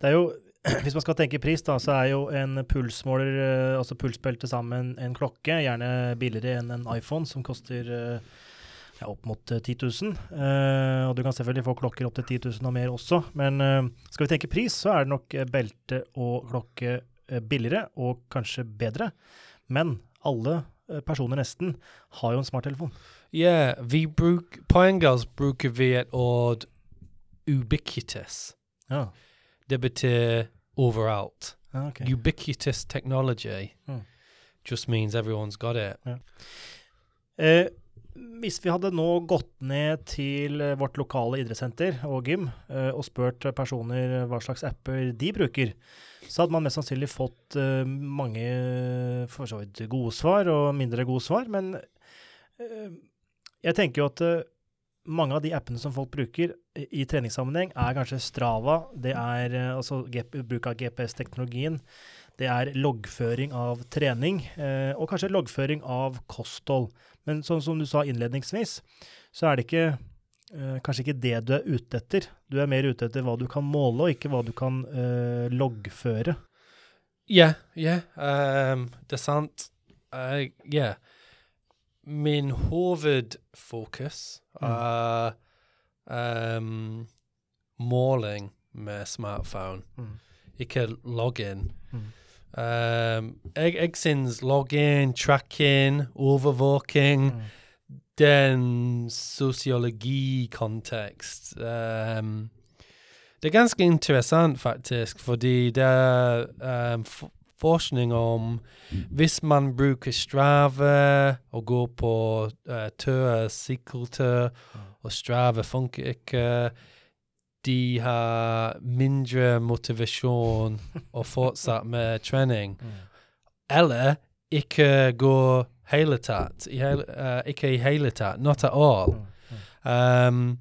Det er jo, Hvis man skal tenke pris, da, så er jo en pulsmåler, eh, altså pulsbelte sammen en klokke, gjerne billigere enn en iPhone, som koster eh, ja, opp mot eh, 10 000. Uh, og du kan selvfølgelig få klokker opp til 10 000 og mer også, men uh, skal vi tenke pris, så er det nok belte og klokke billigere og kanskje bedre. Men alle personer nesten har jo en smarttelefon. Ja, vi bruk, på engelsk bruker vi et ord ubiquitous. Ja, Det betyr overalt. ja ok. Ubiquitous technology Mm. just means everyone's got it. Eh, hvis vi hadde nå gått ned til eh, vårt lokale idrettssenter og gym eh, og spurt personer hva slags apper de bruker, så hadde man mest sannsynlig fått eh, mange for så vidt gode svar og mindre gode svar. Men eh, jeg tenker jo at eh, mange av de appene som folk bruker i, i treningssammenheng, er kanskje Strava, det er eh, altså bruk av GPS-teknologien, det er loggføring av trening, eh, og kanskje loggføring av kosthold. Men sånn som du sa innledningsvis, så er det ikke eh, kanskje ikke det du er ute etter. Du er mer ute etter hva du kan måle, og ikke hva du kan eh, loggføre. Ja, ja, um, det er sant. Uh, ja. Min hovedfokus er um, måling med smartphone, Mm. ikke login. Mm. Um, jeg, jeg syns login, tracking, overvåking Mm. den sosiologikontekst um, Det er ganske interessant, faktisk, fordi det um, f forskning om Hvis man bruker Strava og går på uh, tur, sykkeltur, og Strava funker ikke De har mindre motivasjon og fortsatt med trening. Eller ikke gå hele tatt. I hele, uh, ikke i hele tatt. Not at all. Um,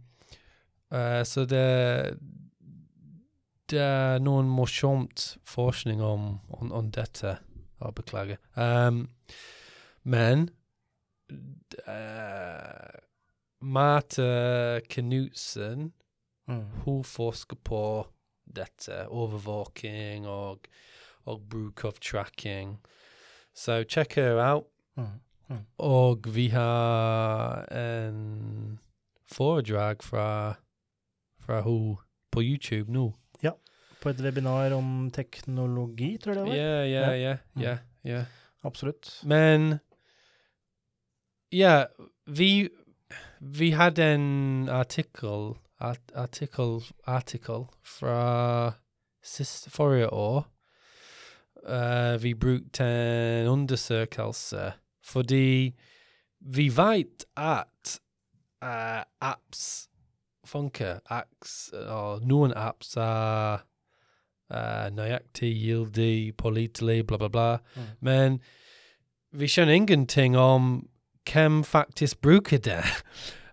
uh, så det noen morsomt forskning om, om, om dette. Ja, beklager. Um, men uh, Marte Knutsen Mm. hun forsker på dette. Overvåking og, og bruk av tracking. Så check her out. Mm. Og vi har en foredrag fra, fra hun på YouTube nå. På et webinar om teknologi, tror jeg det var. Ja, ja, ja, ja, ja. Absolutt. Men ja, vi vi hadde en artikkel art, artikkel artikkel fra sist forrige år. Uh, vi brukte en undersøkelse fordi vi vet at uh, apps funker. Apps, og noen apps er uh, nøyaktig, gyldig, pålitelig, bla, bla, bla. Mm. Men vi skjønner ingenting om hvem faktisk bruker det.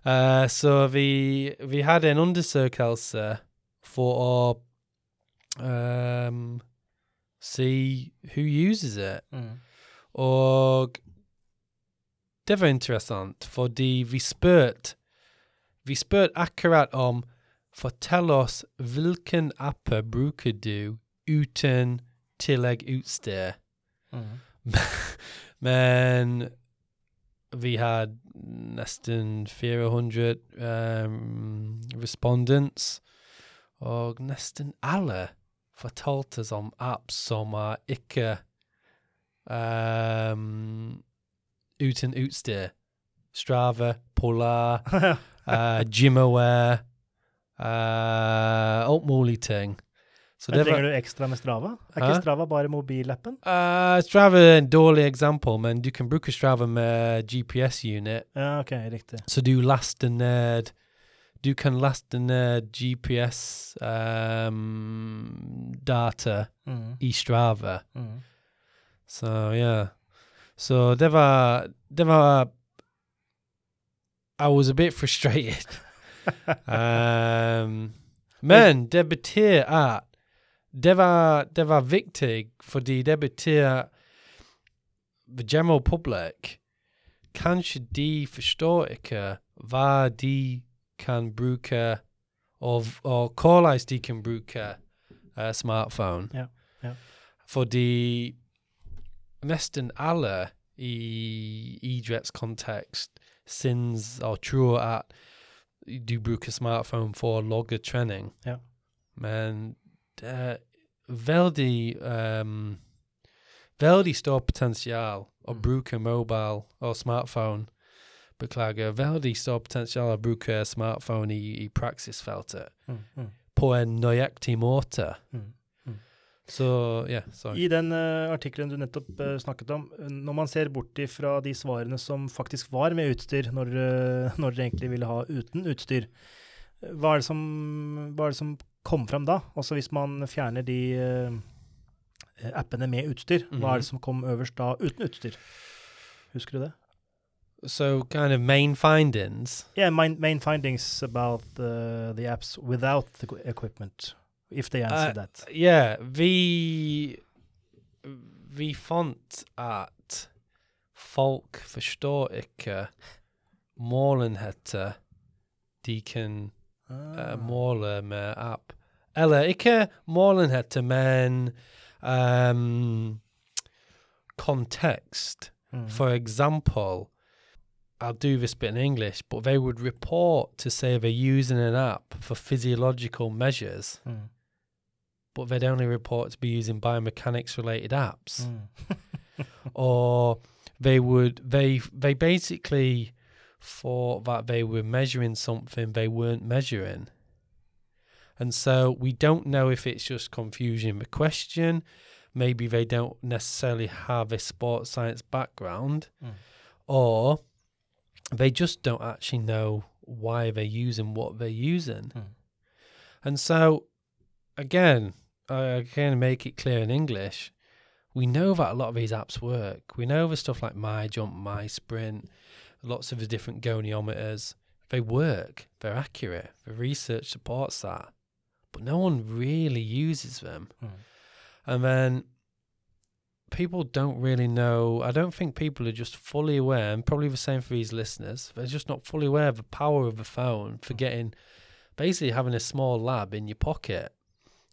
Eh, så vi, vi hadde en undersøkelse for å um, see who uses it. Mm. Og det var fordi vi spurte Vi spurte akkurat om Fortell oss hvilken apper bruker du uten tilleggsutstyr. Mm. Men vi hadde nesten 400 um, respondents, og nesten alle fortalte oss om apps som er ikke um, uten utstyr. Strava, Polar, uh, Gymaware, uh, alt mulig ting. Så Men det var, trenger du ekstra med Strava? Er ikke Strava bare mobilappen? Uh, Strava er en dårlig eksempel, men du kan bruke Strava med GPS-unit, Ja, OK, riktig. så du laster ned Du kan laste ned GPS-data Mm. i Strava. Mm. Så ja. Så det var Det var I was a bit frustrated. um, men det betyr at det var, det var fordi det betyr the general public Kanskje de forstår ikke hva de kan bruke, og, og hvordan de kan bruke uh, smartphone. Ja, ja. Fordi nesten alle i idrettskontekst syns og tror at du bruker smartphone for å logge trening. Ja. Men det veldig um, stor potensial å Mm. bruke mobile og smartphone. Beklager. Veldig stor potensial å bruke smartphone i, i praksisfeltet Mm. Mm. på en nøyaktig måte. Mm. Så sorry. I den uh, artikkelen du nettopp uh, snakket om, eh, når man ser bort ifra de svarene som faktisk var med utstyr, når, uh, når dere egentlig ville ha uten utstyr, hva er det som, er det som kom fram da? Også hvis man fjerner de uh, appene med utstyr, hva er Mhm. det som kom øverst da uten utstyr? Husker du det? So kind of main findings. Yeah, main, main findings about the, the apps without the equi- equipment, if they answer Uh, that. Yeah, vi vi fant at folk forstår ikke målenheter de kan Ah. uh, måle med app. Eller ikke målenheter, men um, kontekst. Mm. For example, I'll do this bit in English, but they would report to say they're using an app for physiological measures, Mm. But they'd only report to be using biomechanics related apps. Mm. Or they would they they basically thought that they were measuring something they weren't measuring. And so we don't know if it's just confusion the question. Maybe they don't necessarily have a sports science background. Mm. or they just don't actually know why they're using what they're using. Mm. And so, again, I can make it clear in English. We know that a lot of these apps work. We know the stuff like My Jump, My Sprint, lots of the different goniometers. they work, they're accurate, the research supports that, but no one really uses them. Mm. And then people don't really know. I don't think people are just fully aware, and probably the same for these listeners. They're just not fully aware of the power of the phone for getting basically having a small lab in your pocket.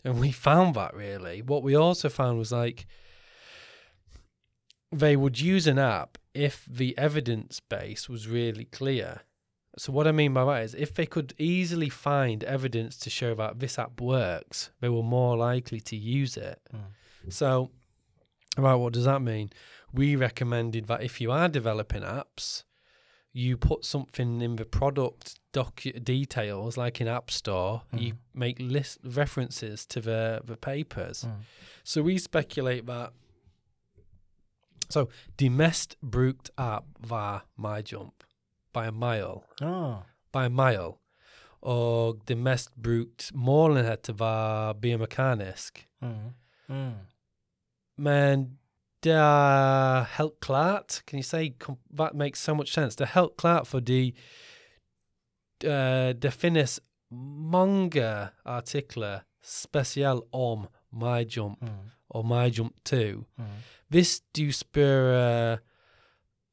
And we found that really. What we also found was like they would use an app if the evidence base was really clear. So what I mean by that is if they could easily find evidence to show that this app works, they were more likely to use it. Mm. So right, what does that mean? We recommended that if you are developing apps, you put something in the product docu- details, like in App Store, you Mhm. make list references to the the papers. Mm. Så vi spekulate that So de mest brukt app var my jump by a mile. Ah. By a mile. Og det mest brukt målenheten var biomekanisk. Mm. Mm. Men det er Can you say that makes so much sense? Det er for fordi uh, det finnes mange artikler spesielt om MyJump Mm. og MyJump 2. Mm. Hvis du spør eh,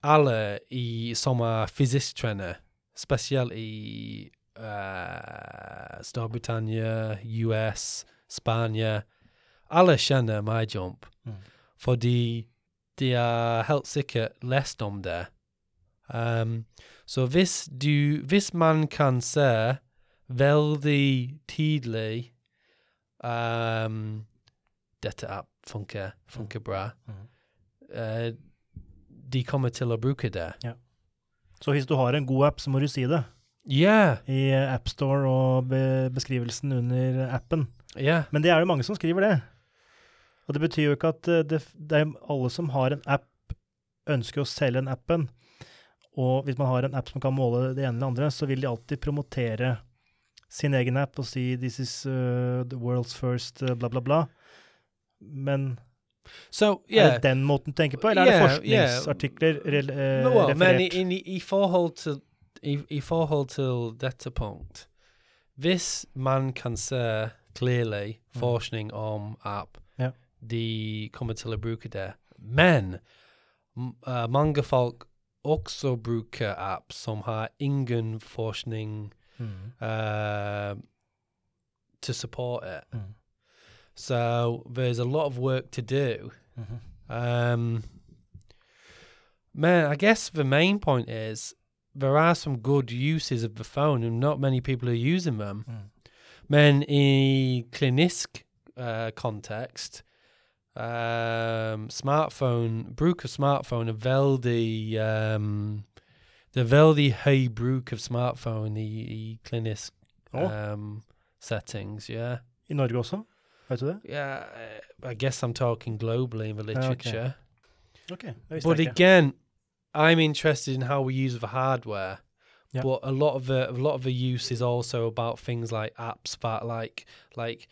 alle i, som er fysikktrener, spesielt i eh, Storbritannia, US, Spania Alle kjenner MyJump. Mm. Fordi de har helt sikkert lest om det. Um, så hvis du Hvis man kan se veldig tidlig um, Dette app funker, funker bra. Mm. Uh, de kommer til å bruke det. Så hvis du har en god app, så må du si det Ja, i AppStore og be beskrivelsen under appen. ja. Men det er jo mange som skriver det. Og det betyr jo ikke at eh, det, det er alle som har en app, ønsker å selge den appen. Og hvis man har en app som kan måle det ene eller andre, så vil de alltid promotere sin egen app og si 'this is uh, the world's first uh, bla, bla, bla'. Men So, er det den måten du tenker på, eller er det forskningsartikler yeah. forskningsartikler referert? Men, i, i, i forhold til i, i forhold til dette punkt Hvis man kan se clearly Mm. forskning om app, Ja. de kommer til å bruke. Men m- eh, mange folk også bruker app som har ingen forskning Mm, uh, to support it. mm, So there's a lot of work to do. mhm. Um, man, I guess the main point is there are some good uses of the phone, and not many people are using them. Mm. Men i klinisk uh, kontekst, um, smartphone, bruk av smartphone er veldig um, veldig høy bruk av smartphone i, i klinisk Å, um, settings, yeah. I Norge også? Vet du det? Yeah, I guess I'm talking globally in the literature. Ok, det visste But again, I'm interested in how we use the hardware. Yeah. But a lot of the a lot of the use is also about things like apps that like like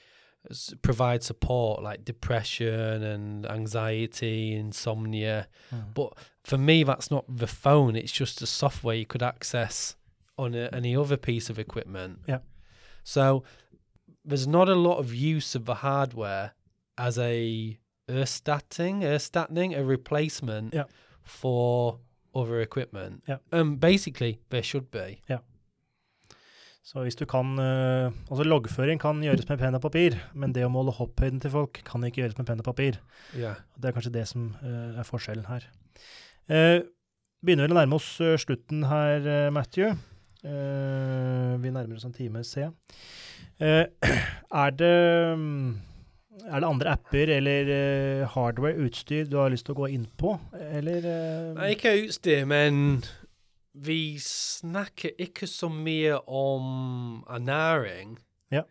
provide support like depression and anxiety, insomnia. Mm. But for me, that's not the phone. It's just a software you could access on a, any other piece of equipment. Yeah. So there's not a lot of use of the hardware as a erstatting, erstatting, a replacement Yeah. for other equipment. Yeah. Um, basically, there should be. Så hvis du kan eh, Altså, loggføring kan gjøres med penn og papir, men det å måle hopphøyden til folk kan ikke gjøres med penn og papir. Yeah. Det er kanskje det som eh, er forskjellen her. Eh, begynner vel å nærme oss eh, slutten her, Matthew. Eh, vi nærmer oss en time, ser jeg. Eh, er det mm, er det andre apper eller hardware, utstyr, du har lyst til å gå inn på, eller Nei, ikke utstyr, men vi snakker ikke så mye om ernæring. Ja.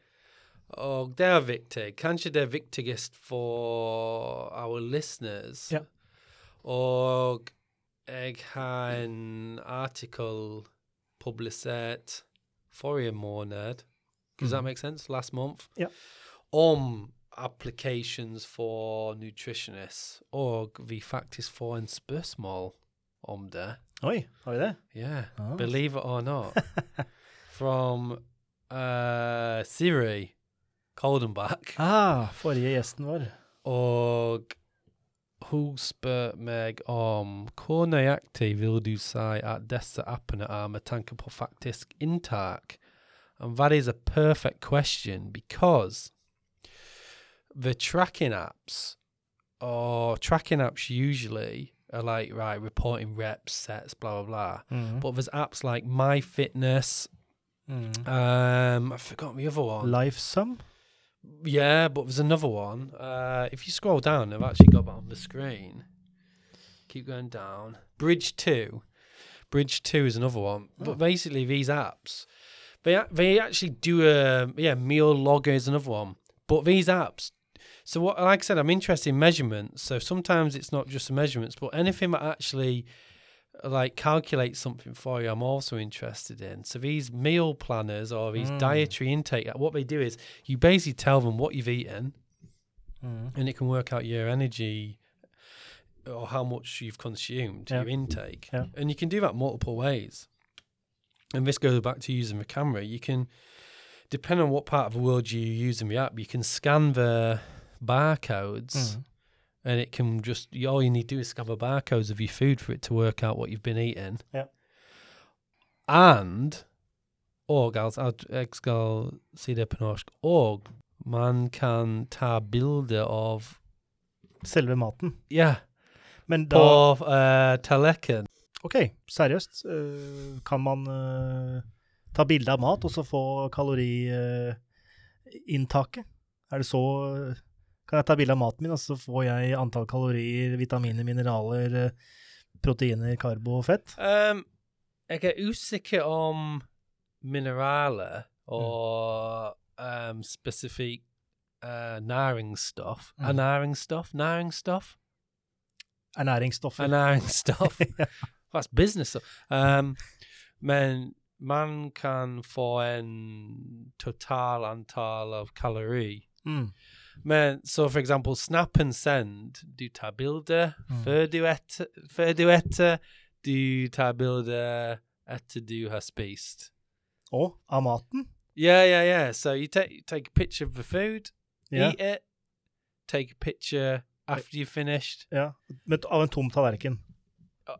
Og det er viktig. Kanskje det er viktigst for our listeners. Ja. Og jeg har en artikkel publisert forrige måned. Does that Mhm. make sense? Last month? Ja. Om applications for nutritionists. Og vi faktisk får en spørsmål om det. Oi, har vi there? Yeah, Ah. believe it or not, from uh, Siri Coldenbach. Ah, forrige gjesten vår. Og hun spør meg om hvor nøyaktig vil du si at disse appene er med tanke på faktisk inntak? And that is a perfect question because the tracking apps or tracking apps usually are like, right, reporting reps, sets, blah, blah, blah. Mm. But there's apps like MyFitness. Mm. Um, I forgot the other one. Life Lifesum? Yeah, but there's another one. Uh, if you scroll down, I've actually got that on the screen. Keep going down. Bridge Two. Bridge Two is another one. Oh. But basically, these apps, they they actually do a yeah meal logger is another one. But these apps. So what, like I said, I'm interested in measurements. So sometimes it's not just the measurements, but anything that actually like calculates something for you, I'm also interested in. So these meal planners or these Mm. dietary intake, what they do is you basically tell them what you've eaten, Mm. and it can work out your energy or how much you've consumed, Yeah. your intake. Yeah. And you can do that multiple ways. And this goes back to using the camera. You can, depending on what part of the world you're using the app, you can scan the barcodes Mm. and it can just, all you need to do is scan the barcodes of your food for it to work out what you've been eating. Yeah. And, og altså, jeg skal si det på norsk, og man kan ta bilder av Selve maten. Ja, Men da på uh, tallerken. OK, seriøst. Uh, kan man uh, ta bilde av mat og så få kaloriinntaket? er det så Kan jeg ta bilde av maten min, og så får jeg antall kalorier, vitaminer, mineraler, øh, proteiner, karbo og fett? Um, jeg er usikker om mineraler og um, spesifikt uh, næringsstoff. Mm. Ernæringsstoff? Næringsstoff? Ernæringsstoff. Ernæringsstoff. That's business. Um, men man kan få en total antall av kalori. Mm. Men så for eksempel snap and send. Du tar bilde Mm. før du etter, før du etter. Du tar bilde etter du har spist. Og av maten. Yeah, yeah, yeah. So you take take a picture of the food, Ja, eat it, take a picture after you've finished. ja. Men av en tom tallerken.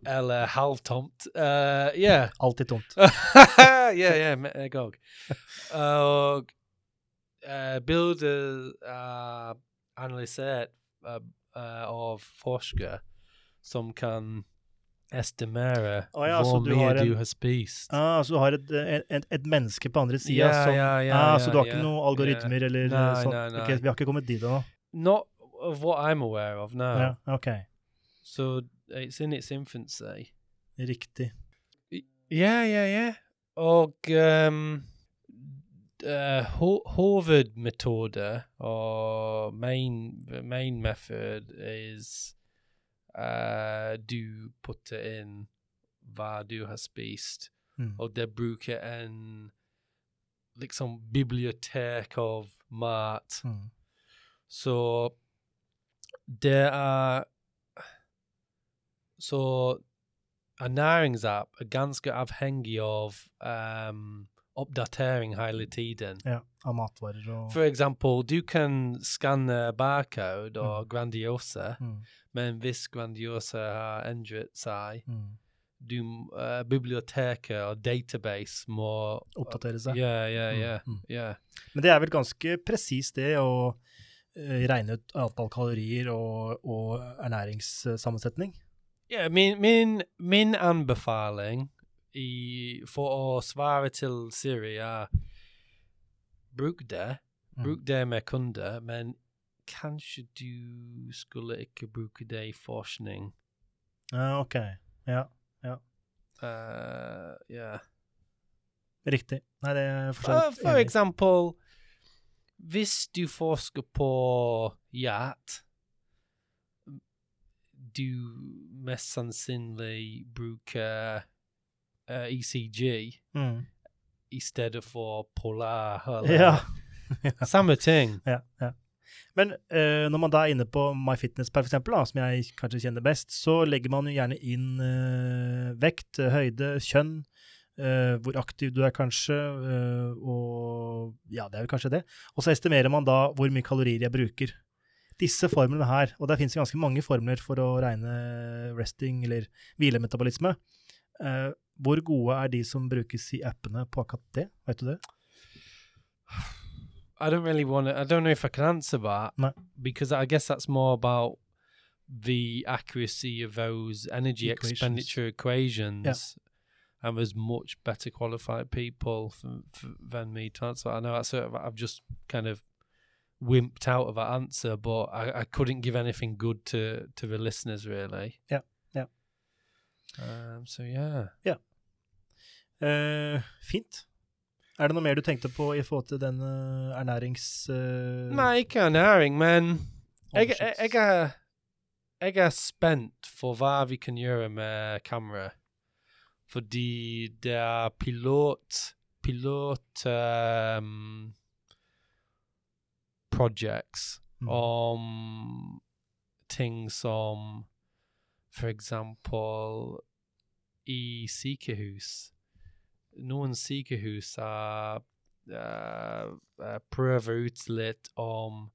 Eller halvtomt. Uh, yeah. Alltid tomt. ja, ja, med en gang. Og bilder uh, analysert uh, av forskere som kan estimere Å ja, hvor mye du har spist. Ah, så du har et, et, et, menneske på andre sida Ja, som ja, ja, ah, Så du har ikke noen algoritmer eller Nei, sånt? nei, nei. Okay, vi har ikke kommet dit ennå. Not of what I'm aware of now. Ja, ok. So it's in its infancy. Riktig. Yeah, yeah, yeah. Og um, uh, Ho- hovedmetode or main the main method is uh, du putter in hva du har spist, Mm. og det bruker en liksom bibliotek av mat. Mm. Så det er Så ernæringsapp er ganske avhengig av um, oppdatering hele tiden. Ja, av matvarer og For eksempel, du kan skanne barcode og Grandiosa, mm. men hvis Grandiosa har endret seg, Mm. du, uh, biblioteket og database må Oppdatere seg. Ja, ja, Mm, ja. mm. Men det er vel ganske presist det å eh, regne ut antall kalorier og, og ernæringssammensetning? Ja, min, min, min anbefaling i, for å svare til Siri er bruk det. Mm. Bruk det med kunder, men kanskje du skulle ikke bruke det i forskning. Uh, ok. Ja, Uh, ja. riktig. Nei, det er for For, vidt for eksempel, hvis du forsker på hjert, du mest sannsynlig bruker uh, ECG Mm. i stedet for polar. Eller, Ja. Samme ting. ja, ja. Men uh, når man da er inne på MyFitnessPal, da, som jeg kanskje kjenner best, så legger man jo gjerne inn uh, vekt, høyde, kjønn, uh, hvor aktiv du er kanskje, og ja, det er vel kanskje det. Og så estimerer man da hvor mye kalorier jeg bruker. Disse formlene her, og det finnes ganske mange formler for å regne resting eller hvilemetabolisme. Hvor gode er de som brukes i appene på akkurat det? Vet du det? I don't really want to. I don't know if I can answer that No. because I guess that's more about the accuracy of those energy Equations. expenditure equations. And there's much better qualified people f- f- than me to answer. I know that's sort of, I've just kind of wimped out of that answer, but I, I couldn't give anything good to to the listeners really. Yeah, yeah. Um, so yeah. Eh, fint. Er det noe mer du tenkte på i forhold til den uh, ernærings... Uh, Nei, ikke ernæring, men jeg, jeg, jeg, er, jeg er spent for hva vi kan gjøre med kamera. Fordi det er pilot Pilot um, projects Mm. om ting som for example, i sykehus. Noen sykehus er eh, eh, prøver ut litt om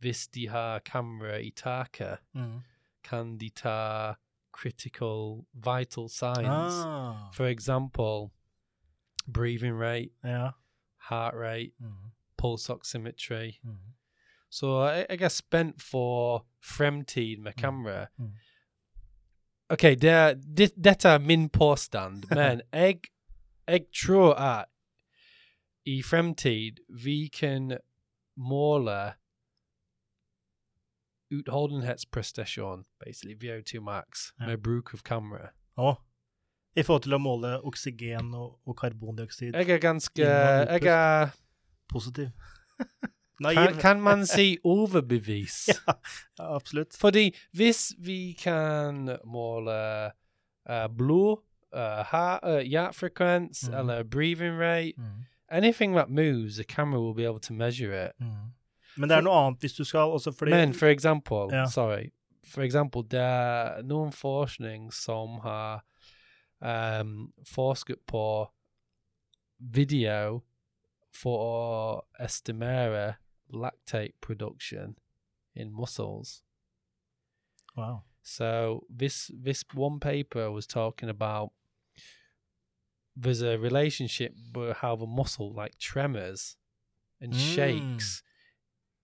hvis de har kamera i taket, Mm. kan de ta critical vital signs. Ah, For example, breathing rate, ja. heart rate, Mm. pulse oximetry. Mm. Så jeg, jeg er spent for fremtid med Mm. kamera. Mm. OK, det, det, dette er min påstand, men jeg, jeg tror at i fremtid vi kan måle utholdenhetsprestasjon, basically VO2 max, Ja. med bruk av kamera. Å, I forhold til å måle oksygen og, og karbondioksid. Jeg er ganske Innhold, Jeg er Positiv. kan, Naiv. kan man si overbevis? Ja, ja, absolutt. Fordi hvis vi kan måle uh, blod, uh, uh, hjertefrekvens, Mhm. eller breathing rate, Mm. anything that moves, the camera will be able to measure it. Mm. Men det er noe annet hvis du skal også fordi Men for example, Ja. sorry, for example, det er noen forskning som har um, forsket på video for å estimere lactate production in muscles. Wow. So this this one paper was talking about there's a relationship with how the muscle like tremors and Mm. shakes,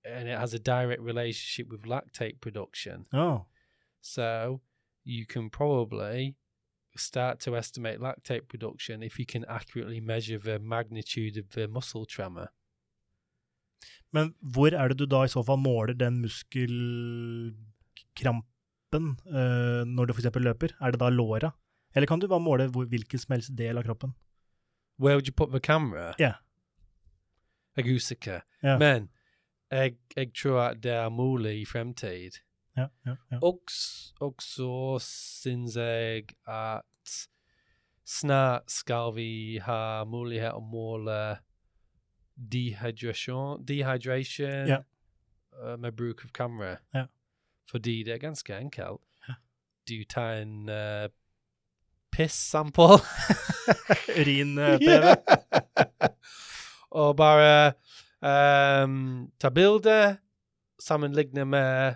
and it has a direct relationship with lactate production. Oh. So you can probably start to estimate lactate production if you can accurately measure the magnitude of the muscle tremor. Men hvor er det du da i så fall måler den muskelkrampen uh, når du f.eks. løper? Er det da låra? Eller kan du bare måle hvor, hvilken som helst del av kroppen? Where would you put the camera? Ja. Jeg er usikker. Yeah. Men jeg, jeg tror at det er mulig i fremtid. Ja, yeah, ja. og, så syns jeg at snart skal vi ha mulighet å måle dehydration, dehydration Ja. uh, med bruk av kamera. Ja. Fordi det er ganske enkelt. Ja. Du tar en uh, piss-sample Urin-PV. og bare um, ta bilde, sammenligne med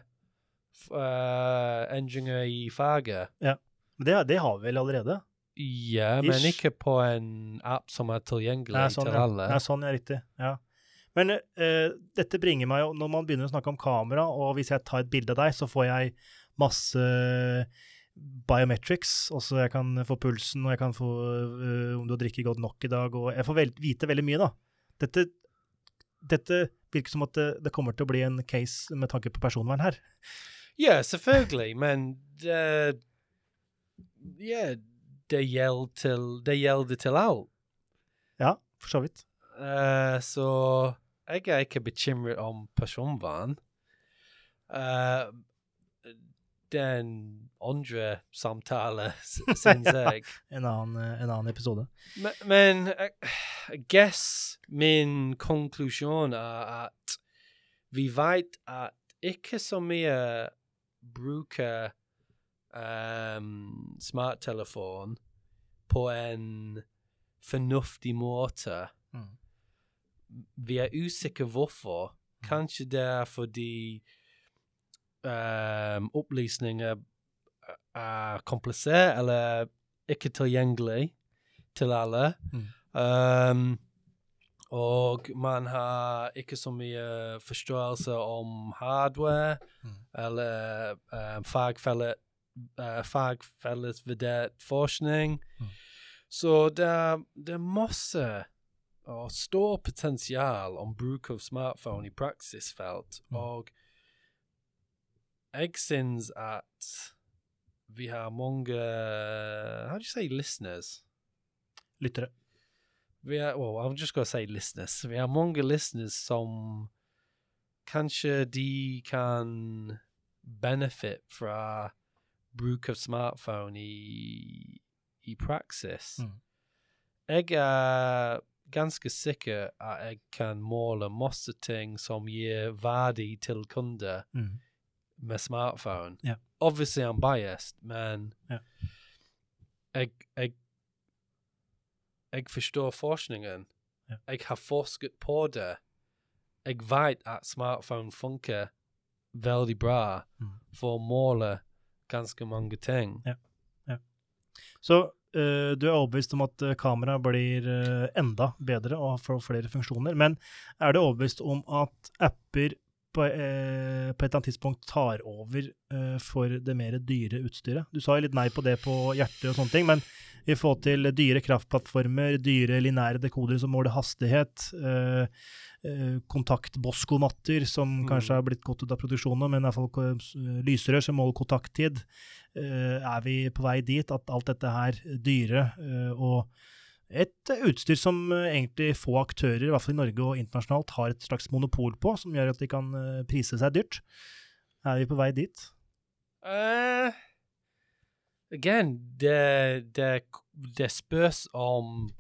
uh, endringer i faget. Det, det har vi vel allerede? Ja, men ikke på en app som er tilgjengelig Nei, sånn, til alle. Nei, sånn, ja, riktig. Ja. Men uh, dette bringer meg jo Når man begynner å snakke om kamera, og hvis jeg tar et bilde av deg, så får jeg masse biometrics. Også jeg kan få pulsen, og jeg kan få uh, om du har drukket godt nok i dag, og jeg får vel, vite veldig mye, da. Dette, dette virker som at det, det kommer til å bli en case med tanke på personvern her. Ja, selvfølgelig, men Ja, det gjelder til Det gjelder til alt. Ja, for så vidt. Uh, så jeg er ikke bekymret om personvern. Uh, den andre samtale, syns jeg. En annen, eh, en annen episode. Men, men jeg, jeg guess min konklusjon er at vi vet at ikke så mye bruker um, smarttelefon på en fornuftig måte. Mm. Vi er usikre hvorfor. Kanskje det er fordi um, opplysninger er komplisert eller ikke tilgjengelig til alle. Mm. Um, og man har ikke så mye forståelse om hardware Mm. eller um, fagfelle, uh, fagfellesvurdert forskning. Mm. Så det er, det er masse og stor potensial om bruk av smartphone i praksisfelt. Mm. Og jeg syns at vi har mange How do you say listeners? Lyttere. Vi har, well, I'm just going to say listeners. Vi har mange listeners som kanskje de kan benefit fra bruk av smartphone i, i praksis. Mm. Jeg er ganske sikker at jeg kan måle masse ting som gir verdi til kunder Mm. med smartphone. Ja. Obviously I'm biased, men Ja. jeg, jeg, jeg forstår forskningen. Jeg har forsket på det. Jeg vet at smartphone funker veldig bra Mm. for å måle ganske mange ting. Så uh, du er overbevist om at uh, kamera blir eh, enda bedre og får flere funksjoner, men er du overbevist om at apper på, eh, på et eller annet tidspunkt tar over eh, for det mer dyre utstyret? Du sa jo litt nei på det på hjertet og sånne ting, men i forhold til dyre kraftplattformer, dyre lineære dekodere som måler hastighet, eh, eh, kontakt-Bosco-matter som Mm. kanskje har blitt gått ut av produksjon nå, men i hvert fall lysrør som måler kontakttid, eh, er vi på vei dit at alt dette her dyre eh, og et utstyr som eh, egentlig få aktører, i hvert fall i Norge og internasjonalt, har et slags monopol på, som gjør at de kan eh, prise seg dyrt. Er vi på vei dit? Uh, again, det, det, det spørs om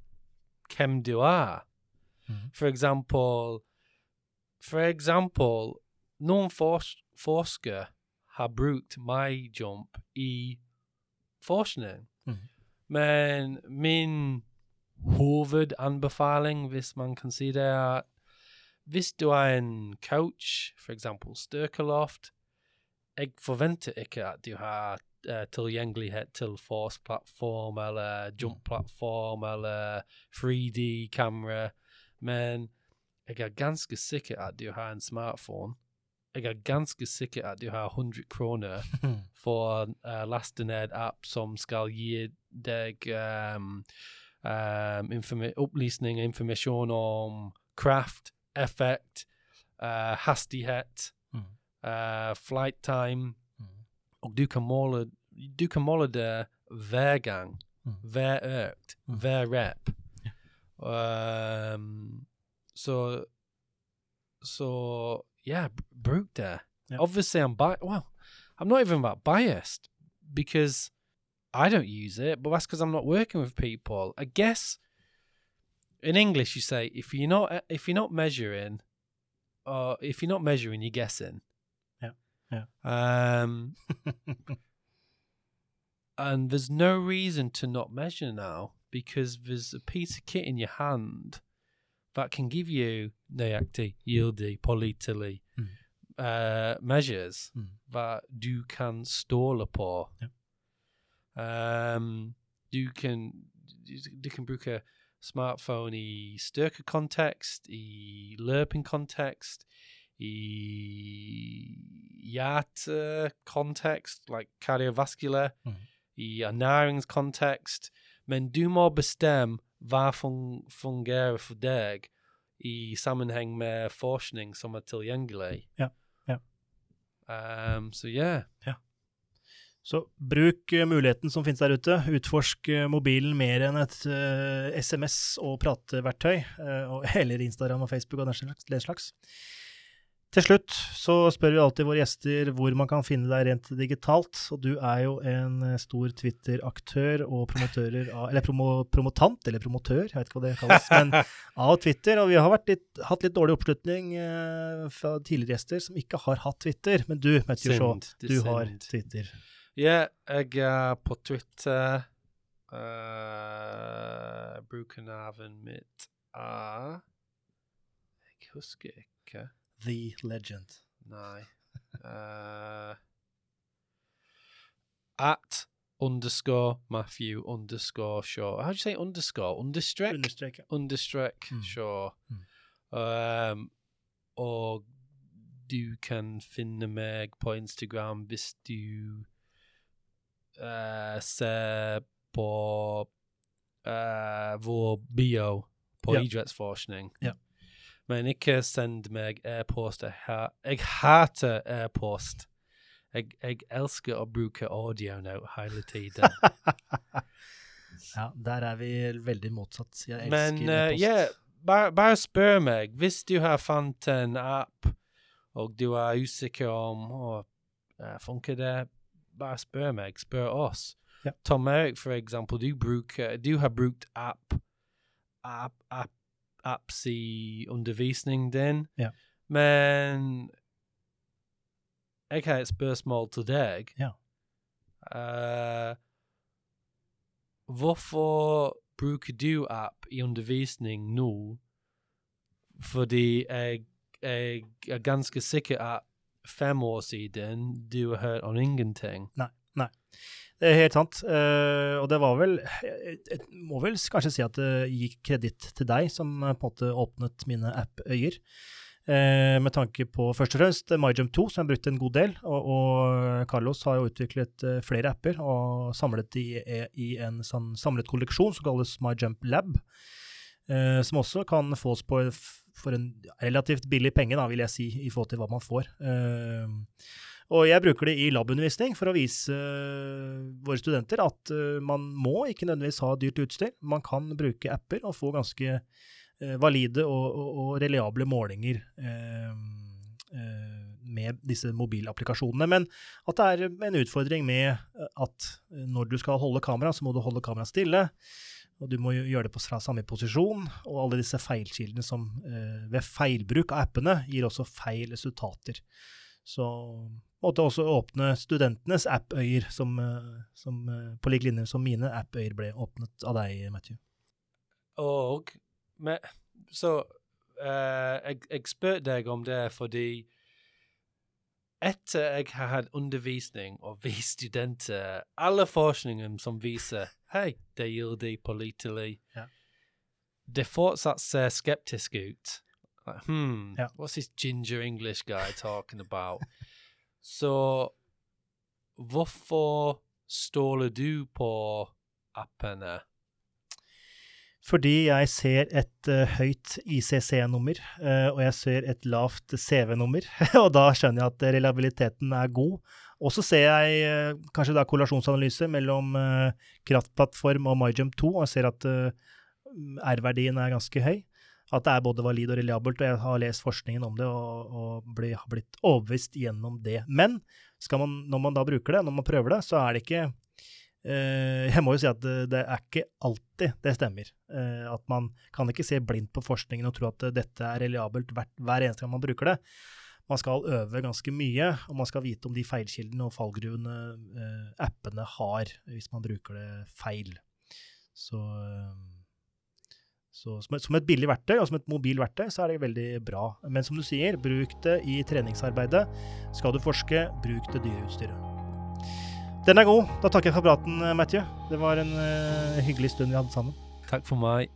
hvem du er. Mhm. For eksempel For eksempel, noen fors forskere har brukt MyJump i forskning. mm. Men min hovedanbefaling, hvis man kan si det, at hvis du er en coach, for eksempel Styrkeloft, jeg forventer ikke at du har eh, tilgjengelighet til Force-plattform eller Jump-plattform eller 3D-kamera, men jeg er ganske sikker at du har en smartphone. Jeg er ganske sikker at du har 100 kroner for laste ned app som skal gi deg um, um, informa- informasjon om kraft, effekt, uh, hastighet, Mhm. uh, flight time, Mhm. og du kan måle, du kan måle det hver gang, Mhm. hver økt, Mhm. hver rep. Um, så, så, yeah, b- bruk det. Yeah. Obviously, I'm bi- well, I'm not even that biased because I don't use it, but that's because I'm not working with people. I guess in English you say if you're not if you're not measuring, or if you're not measuring, you're guessing. Yeah, yeah. Um, and there's no reason to not measure now because there's a piece of kit in your hand that can give you nøyaktig, gyldig, pålitelig Mm. uh, measures Mm. that du kan stole på. Um, you can du, du kan bruke smartphone i styrkekontekst, i løpingkontekst, i context, like cardiovascular, Mm. i context. men du må bestemme hva fun fungerer for deg i sammenheng med forskning som er tilgjengelig. Ja, ja. Um, så ja. Så bruk eh, muligheten som finnes der ute. Utforsk eh, mobilen mer enn et uh, SMS- og prateverktøy, uh, eller Instagram og Facebook og den slags. Til slutt så spør vi alltid våre gjester hvor man kan finne deg rent digitalt. Og du er jo en eh, stor Twitter-aktør og promotører av Eller promo, promotant, eller promotør, jeg vet ikke hva det kalles, men av Twitter. Og vi har litt, hatt litt dårlig oppslutning eh, fra tidligere gjester som ikke har hatt Twitter. Men du, Matthew Shaw, du har. Twitter. Ja, jeg er på Twitter. Uh, Brukernavnet mitt er Jeg husker ikke. The Legend. Nei. Uh, at underscore Matthew underscore Shaw. How do you say underscore? Understrek? Understrek. ja. Understrek Mm. Shaw. Mm. Um, og du kan finne meg på Instagram hvis du eh, se på uh, vår bio på Ja. idrettsforskning. Ja. Men ikke send meg e-post. Jeg, jeg hater e-post. Jeg, jeg elsker å bruke audio nå hele tiden. Ja, der er vi veldig motsatt. Jeg elsker Men uh, e-post. Yeah, bare, bare spør meg. Hvis du har fant en app, og du er usikker om å, funker det, bare spør meg. Spør oss. Ja. Tom Erik, for eksempel, du, bruker, du har brukt app, app, app apps i undervisningen din, Ja. men har et spørsmål til deg. Ja. Eh, Hvorfor bruker du app i undervisning nå? Fordi jeg, jeg er ganske sikker at fem år siden du har hørt om ingenting. Nei. nei. Det er helt sant. Uh, og det var vel Jeg, jeg må vel kanskje si at det gikk kreditt til deg, som på en måte åpnet mine app-øyer. Uh, med tanke på først og fremst MyJump 2, som jeg brukte en god del. Og, og Carlos har jo utviklet uh, flere apper og samlet de i, i en sånn samlet kolleksjon som kalles MyJump Lab. Eh, som også kan fås på for en relativt billig penge, da, vil jeg si, i forhold til hva man får. Eh, og jeg bruker det i labundervisning for å vise øh, våre studenter at øh, man må ikke nødvendigvis ha dyrt utstyr. Man kan bruke apper og få ganske øh, valide og, og, og reliable målinger med disse mobilapplikasjonene. Men at det er en utfordring med at når du skal holde kamera, så må du holde kameraet stille. Og du må gjøre det fra samme posisjon, og alle disse feilkildene som øh, ved feilbruk av appene gir også feil resultater. Så måtte også åpne studentenes app-øyer, som, eh, som eh, på lik linje som mine app-øyer ble åpnet av deg, Matthew. Og med, Så eh, jeg, jeg spør deg om det fordi etter jeg har hatt undervisning og vist studenter alle forskningen som viser hei, det gir de pålitelig, Ja. det fortsatt ser skeptisk ut. Like, hmm, what's this ginger English guy talking about? Så hvorfor stoler du på appene? Fordi jeg ser et uh, høyt ICC-nummer, uh, og jeg ser et lavt CV-nummer, og da skjønner jeg at reliabiliteten er god. Og så ser jeg uh, kanskje da kollasjonsanalyse mellom eh, kraftplattform og MyJump 2, og jeg ser at eh, R-verdien er ganske høy. At det er både valid og reliabelt, og jeg har lest forskningen om det og, og bli, har blitt overbevist gjennom det. Men man, når man da bruker det, når man prøver det, så er det ikke eh, Jeg må jo si at det, er ikke alltid det stemmer. Eh, at man kan ikke se blindt på forskningen og tro at eh, dette er reliabelt hver eneste gang man bruker det. Man skal øve ganske mye, og man skal vite om de feilkildene og fallgruvene eh, appene har, hvis man bruker det feil. Så, eh, så som et billig verktøy, og som et mobil verktøy, så er det veldig bra. Men som du sier, bruk det i treningsarbeidet. Skal du forske, bruk det dyre utstyret. Den er god. Da takker jeg for praten, Matthew. Det var en eh, hyggelig stund vi hadde sammen. Takk for meg.